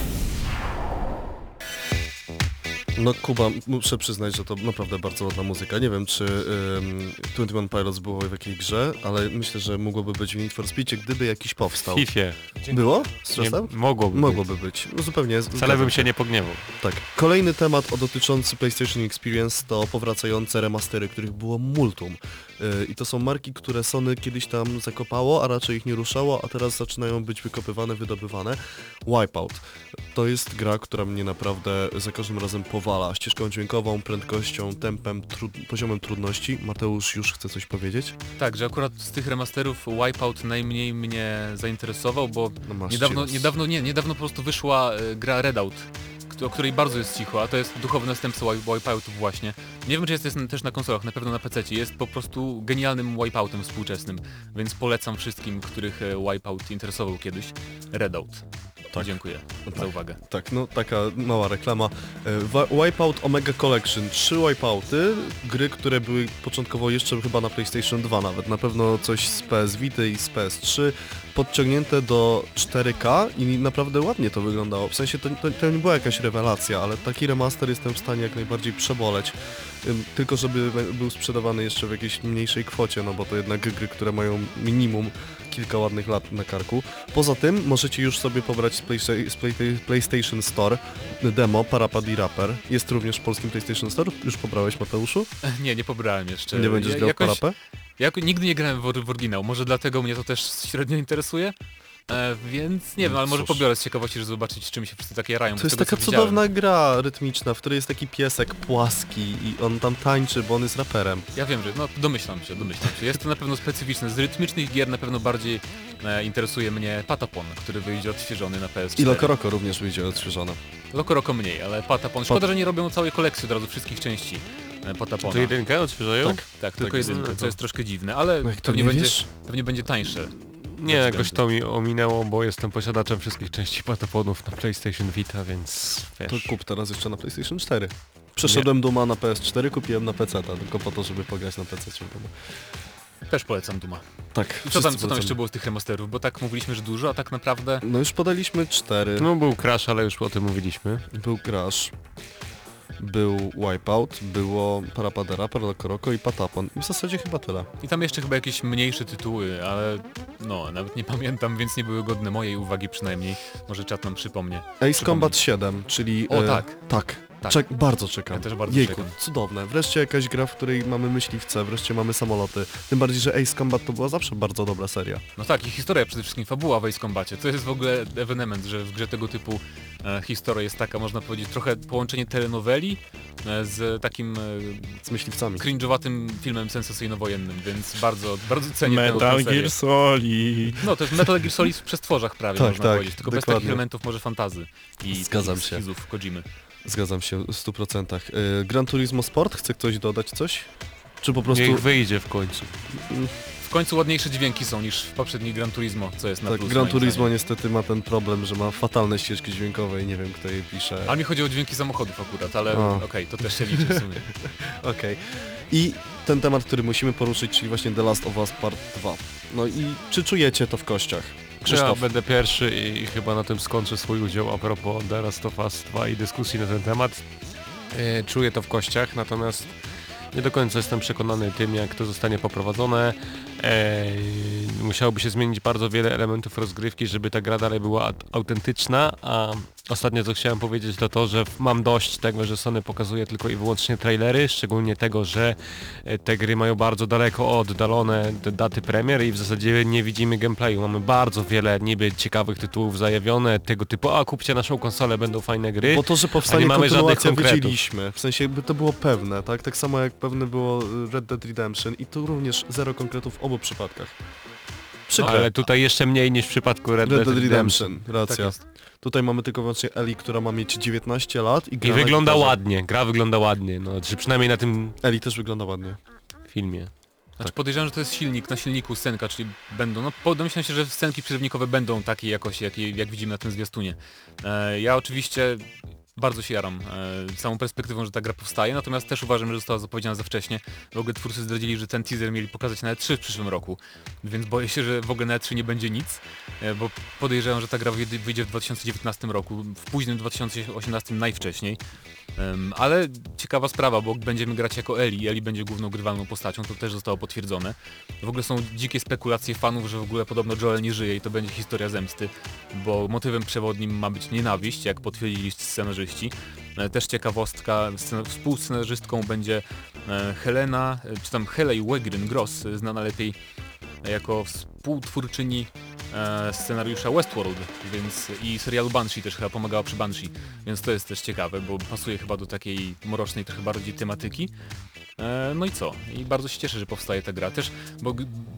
No Kuba, muszę przyznać, że to naprawdę bardzo ładna muzyka. Nie wiem, czy ym, 21 Pilots było w jakiej grze, ale myślę, że mogłoby być w Need for Speedzie, gdyby jakiś powstał.
Fifie.
Było?
Nie,
Strzesem?
mogłoby,
Mogłoby być. No, zupełnie.
Wcale bym się nie pogniewał.
Tak. Kolejny temat o dotyczący PlayStation Experience to powracające remastery, których było multum. Yy, I to są marki, które Sony kiedyś tam zakopało, a raczej ich nie ruszało, a teraz zaczynają być wykopywane, wydobywane. Wipeout. To jest gra, która mnie naprawdę za każdym razem powala. Ścieżką dźwiękową, prędkością, tempem, trud poziomem trudności. Mateusz już chce coś powiedzieć?
Tak, że akurat z tych remasterów Wipeout najmniej mnie zainteresował, bo
No
niedawno, niedawno, nie, niedawno po prostu wyszła e, gra Redout, o której bardzo jest cicho, a to jest duchowy następca Wi- Wipeoutu właśnie. Nie wiem, czy jest, jest też na konsolach, na pewno na PC. Jest po prostu genialnym Wipeoutem współczesnym, więc polecam wszystkim, których e, Wipeout interesował kiedyś. Redout.
Tak.
Dziękuję za
Tak.
uwagę.
Tak, no taka mała reklama. E, Wi- Wipeout Omega Collection. Trzy Wipeouty, gry, które były początkowo jeszcze chyba na PlayStation 2 nawet. Na pewno coś z PS Vita i z PS3. Podciągnięte do 4K i naprawdę ładnie to wyglądało. W sensie to, to, to nie była jakaś rewelacja, ale taki remaster jestem w stanie jak najbardziej przeboleć. Tylko żeby był sprzedawany jeszcze w jakiejś mniejszej kwocie, no bo to jednak gry, które mają minimum kilka ładnych lat na karku. Poza tym możecie już sobie pobrać z, Playsta- z Play- PlayStation Store demo Parapad i Rapper. Jest również w polskim PlayStation Store. Już pobrałeś Mateuszu?
Nie, nie pobrałem jeszcze.
Nie będziesz
Ja-
grał
jakoś-
Parapę?
Ja nigdy nie grałem w, w oryginał, może dlatego mnie to też średnio interesuje. E, więc nie wiem, ale może
No cóż.
pobiorę z ciekawości, żeby zobaczyć czym się wszyscy takie jarają.
To jest taka
widziałem.
cudowna gra rytmiczna, w której jest taki piesek płaski i on tam tańczy, bo on jest raperem.
Ja wiem, że no domyślam się, domyślam się. Jest to na pewno specyficzne. Z rytmicznych gier na pewno bardziej e, interesuje mnie Patapon, który wyjdzie odświeżony na PS4.
I Lokoroko również wyjdzie odświeżone.
Lokoroko mniej, ale Patapon. Szkoda, że nie robią całej kolekcji od razu wszystkich części e, Patapona.
To jedynkę odświeżają?
Tak, tak, tylko
jest.
jedynkę, co jest troszkę dziwne, ale
No
pewnie
nie
będzie,
wiesz?
pewnie będzie tańsze.
Nie, jakoś to mi ominęło, bo jestem posiadaczem wszystkich części pataponów na PlayStation Vita, więc wiesz.
To kup teraz jeszcze na PlayStation 4. Przeszedłem Duma na PS4, kupiłem na PC, tylko po to, żeby pograć na PC.
Też polecam Duma.
Tak.
I co tam, co tam jeszcze było z tych remasterów? Bo tak mówiliśmy, że dużo, a tak naprawdę...
No już podaliśmy cztery.
No był Crash, ale już o tym mówiliśmy.
Był Crash, był Wipeout, było Parapadera, Paralokoroko i Patapon. I w zasadzie chyba tyle.
I tam jeszcze chyba jakieś mniejsze tytuły, ale no, nawet nie pamiętam, więc nie były godne mojej uwagi przynajmniej. Może czat nam przypomnie.
Ace. Combat 7, czyli...
O,
e,
tak.
Tak.
Tak.
Czek, bardzo czekam.
Ja też bardzo
Jejku,
czekam.
cudowne. Wreszcie jakaś gra, w której mamy myśliwce, wreszcie mamy samoloty. Tym bardziej, że Ace Combat to była zawsze bardzo dobra seria.
No tak, i historia przede wszystkim, fabuła w Ace Combacie. To jest w ogóle ewenement, że w grze tego typu e, historia jest taka, można powiedzieć, trochę połączenie telenoweli e, z takim e,
Z myśliwcami.
cringe'owatym filmem sensacyjno-wojennym, więc bardzo, bardzo cenię tę- tę
Metal
serię.
Gear Solid.
No to jest Metal Gear Solid w przestworzach prawie,
Tak,
można
tak,
powiedzieć, tylko bez
dokładnie.
takich elementów może fantazy i
Zgadzam
takich
się.
schizów Kojimy.
Zgadzam się w 100%. Y, Gran Turismo Sport, chce ktoś dodać coś? Czy po prostu...
Niech wyjdzie w końcu.
W końcu ładniejsze dźwięki są niż w poprzednich Gran Turismo, co jest na
Tak,
plus
Gran Turismo
zdaniem.
niestety ma ten problem, że ma fatalne ścieżki dźwiękowe i nie wiem kto je pisze.
Ale mi chodzi o dźwięki samochodów akurat, ale
A.
okej, to też się liczy w sumie.
Okej. I ten temat, który musimy poruszyć, czyli właśnie The Last of Us Part 2. No i czy czujecie to w kościach?
Ja
Krzysztof.
będę pierwszy i chyba na tym skończę swój udział a propos The Last of Us 2 i dyskusji na ten temat. E, Czuję to w kościach, natomiast nie do końca jestem przekonany tym, jak to zostanie poprowadzone. E, musiałoby się zmienić bardzo wiele elementów rozgrywki, żeby ta gra dalej była aut- autentyczna, a ostatnio co chciałem powiedzieć to to, że mam dość tego, że Sony pokazuje tylko i wyłącznie trailery, szczególnie tego, że e, te gry mają bardzo daleko oddalone daty premier i w zasadzie nie widzimy gameplayu. Mamy bardzo wiele niby ciekawych tytułów zajawione, tego typu, a kupcie naszą konsolę, będą fajne gry.
Po to, że powstanie
nie mamy żadnych konkretów.
wiedzieliśmy. W sensie jakby to było pewne, tak? Tak samo jak pewne było y, Red Dead Redemption i tu również zero konkretów w obu przypadkach. Przykre.
Ale tutaj jeszcze mniej niż w przypadku Red,
Red
Dead Redemption.
Redemption, racja.
Tak jest.
Tutaj mamy tylko wyłącznie Eli, która ma mieć 19 lat i
I
gra na
wygląda
gitarze.
ładnie, gra wygląda ładnie, no, czy przynajmniej na tym
Eli też wygląda ładnie.
filmie.
Znaczy podejrzewam, że to jest silnik, na silniku scenka, czyli będą, no domyślam się, że scenki przerywnikowe będą takiej jakości, jakiej, jak widzimy na tym zwiastunie. E, ja oczywiście bardzo się jaram e, samą perspektywą, że ta gra powstaje, natomiast też uważam, że została zapowiedziana za wcześnie. W ogóle twórcy zdradzili, że ten teaser mieli pokazać na E3 w przyszłym roku, więc boję się, że w ogóle na E3 nie będzie nic, e, bo podejrzewam, że ta gra wyjdzie w 2019 roku, w późnym 2018 najwcześniej. Em, ale ciekawa sprawa, bo będziemy grać jako Eli, Eli będzie główną grywalną postacią, to też zostało potwierdzone. W ogóle są dzikie spekulacje fanów, że w ogóle podobno Joel nie żyje i to będzie historia zemsty, bo motywem przewodnim ma być nienawiść, jak potwierdzili scenarzyści. E, Też ciekawostka, scena- współscenarzystką będzie e, Helena, e, czy tam Helej Wegryn Gross, znana lepiej jako współtwórczyni scenariusza Westworld, więc i serialu Banshee też chyba pomagała przy Banshee, więc to jest też ciekawe, bo pasuje chyba do takiej mrocznej trochę bardziej tematyki. E, No i co? I bardzo się cieszę, że powstaje ta gra. Też, bo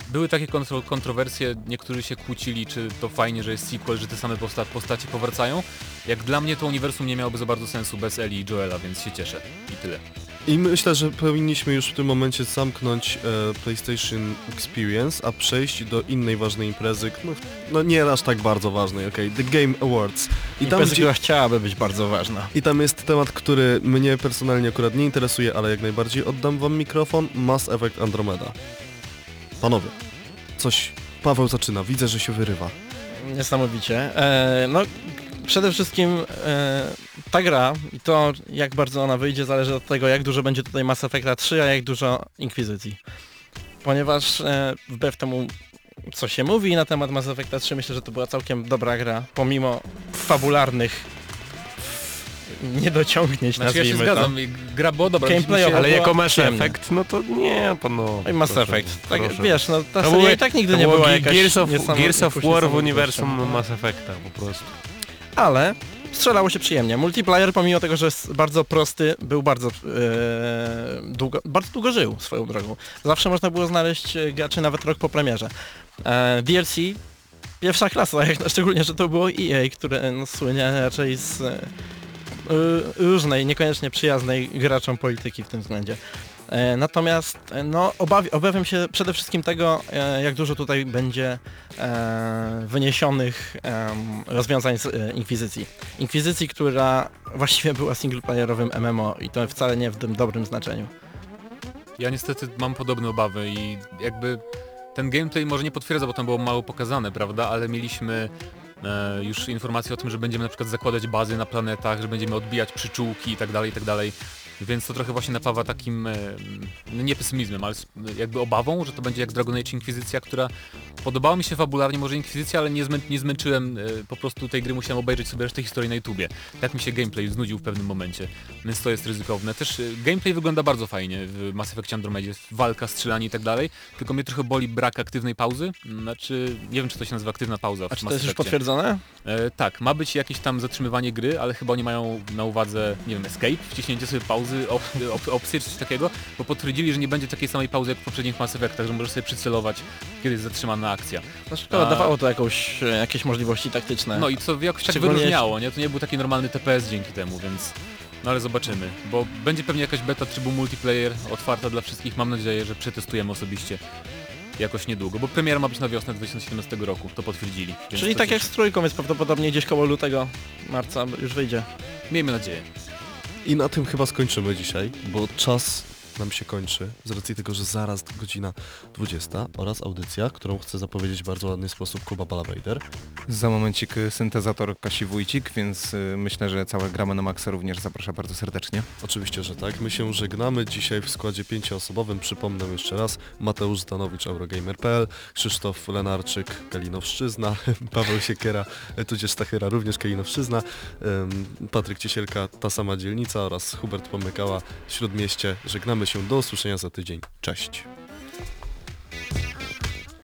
były takie kontro kontrowersje, niektórzy się kłócili, czy to fajnie, że jest sequel, że te same posta postacie powracają. Jak dla mnie to uniwersum nie miałoby za bardzo sensu bez Eli i Joela, więc się cieszę. I tyle.
I myślę, że powinniśmy już w tym momencie zamknąć e, PlayStation Experience, a przejść do innej ważnej imprezy, no, no nie aż tak bardzo ważnej, okej, The Game Awards. I tam,
Impreza,
gdzie,
która chciałaby być bardzo ważna.
I tam jest temat, który mnie personalnie akurat nie interesuje, ale jak najbardziej oddam wam mikrofon, Mass Effect Andromeda. Panowie, coś... Paweł zaczyna, widzę, że się wyrywa.
Niesamowicie. E, no, przede wszystkim e, ta gra i to jak bardzo ona wyjdzie zależy od tego jak dużo będzie tutaj Mass Effecta 3, a jak dużo Inkwizycji. Ponieważ e, wbrew temu co się mówi na temat Mass Effecta 3 myślę, że to była całkiem dobra gra, pomimo fabularnych niedociągnięć
Znaczy ja się
nazwijmy to.
zgadzam, i gra była dobra. Się-
Ale
była
jako Mass. Effect, no to nie, panowie.
Oj, Mass
proszę,
Effect. Tak,
proszę.
wiesz, no ta
To
seria i tak nigdy
to
nie
było
była jakaś
Gears of, Gears of War w uniwersum Mass Effecta po prostu.
ale strzelało się przyjemnie. Multiplayer, pomimo tego, że jest bardzo prosty, był bardzo e, długo, bardzo długo żył swoją drogą. Zawsze można było znaleźć e, graczy nawet rok po premierze. E, DLC, pierwsza klasa, szczególnie, że to było EA, które no, słynie raczej z e, e, różnej, niekoniecznie przyjaznej graczom polityki w tym względzie. E, Natomiast e, no, obawi, obawiam się przede wszystkim tego, e, jak dużo tutaj będzie wyniesionych rozwiązań z Inkwizycji. Inkwizycji, która właściwie była singleplayerowym MMO i to wcale nie w tym dobrym znaczeniu.
Ja niestety mam podobne obawy i jakby ten gameplay może nie potwierdza, bo tam było mało pokazane, prawda, ale mieliśmy e, już informacje o tym, że będziemy na przykład zakładać bazy na planetach, że będziemy odbijać przyczółki i tak dalej, i tak dalej. Więc to trochę właśnie napawa takim, no nie pesymizmem, ale jakby obawą, że to będzie jak z Dragon Age Inkwizycja, która podobała mi się fabularnie, może Inkwizycja, ale nie, zmę, nie zmęczyłem e, po prostu tej gry, musiałem obejrzeć sobie resztę historii na YouTubie. Tak mi się gameplay znudził w pewnym momencie, więc to jest ryzykowne. Też e, gameplay wygląda bardzo fajnie w Mass Effect Andromedzie, walka, strzelanie i tak dalej, tylko mnie trochę boli brak aktywnej pauzy, znaczy, nie wiem czy to się nazywa aktywna pauza w
A czy to
Mass
jest już potwierdzone?
E, tak, ma być jakieś tam zatrzymywanie gry, ale chyba oni mają na uwadze, nie wiem, escape, wciśnięcie sobie pauzy, op, op, opcję czy coś takiego, bo potwierdzili, że nie będzie takiej samej pauzy jak w poprzednich Mass Effectach, że możesz sobie przycelować, kiedy jest zatrzymana akcja.
No szkoda,
A-
dawało to jakąś, e, jakieś możliwości taktyczne.
No i co jakoś tak wyróżniało, nie? To nie był taki normalny TPS dzięki temu, więc... No ale zobaczymy, bo będzie pewnie jakaś beta trybu multiplayer otwarta dla wszystkich, mam nadzieję, że przetestujemy osobiście jakoś niedługo, bo premiera ma być na wiosnę 2017 roku, to potwierdzili.
Czyli
to
tak jak z trójką, więc prawdopodobnie gdzieś koło lutego, marca już wyjdzie.
Miejmy nadzieję.
I na tym chyba skończymy dzisiaj, bo czas nam się kończy, z racji tego, że zaraz godzina 20 oraz audycja, którą chcę zapowiedzieć w bardzo ładny sposób Kuba Balabejder.
Za momencik y, syntezator Kasi Wójcik, więc y, myślę, że całe gramy na Maxa również zaprasza bardzo serdecznie.
Oczywiście, że tak. My się żegnamy dzisiaj w składzie pięcioosobowym. Przypomnę jeszcze raz. Mateusz Zdanowicz, Eurogamer.pl, Krzysztof Lenarczyk, Kalinowszczyzna, Paweł Siekiera, e, tudzież Stachyra, również Kalinowszczyzna, Patryk Ciesielka, ta sama dzielnica oraz Hubert Pomykała, Śródmieście. Żegnamy się. Do usłyszenia za tydzień. Cześć.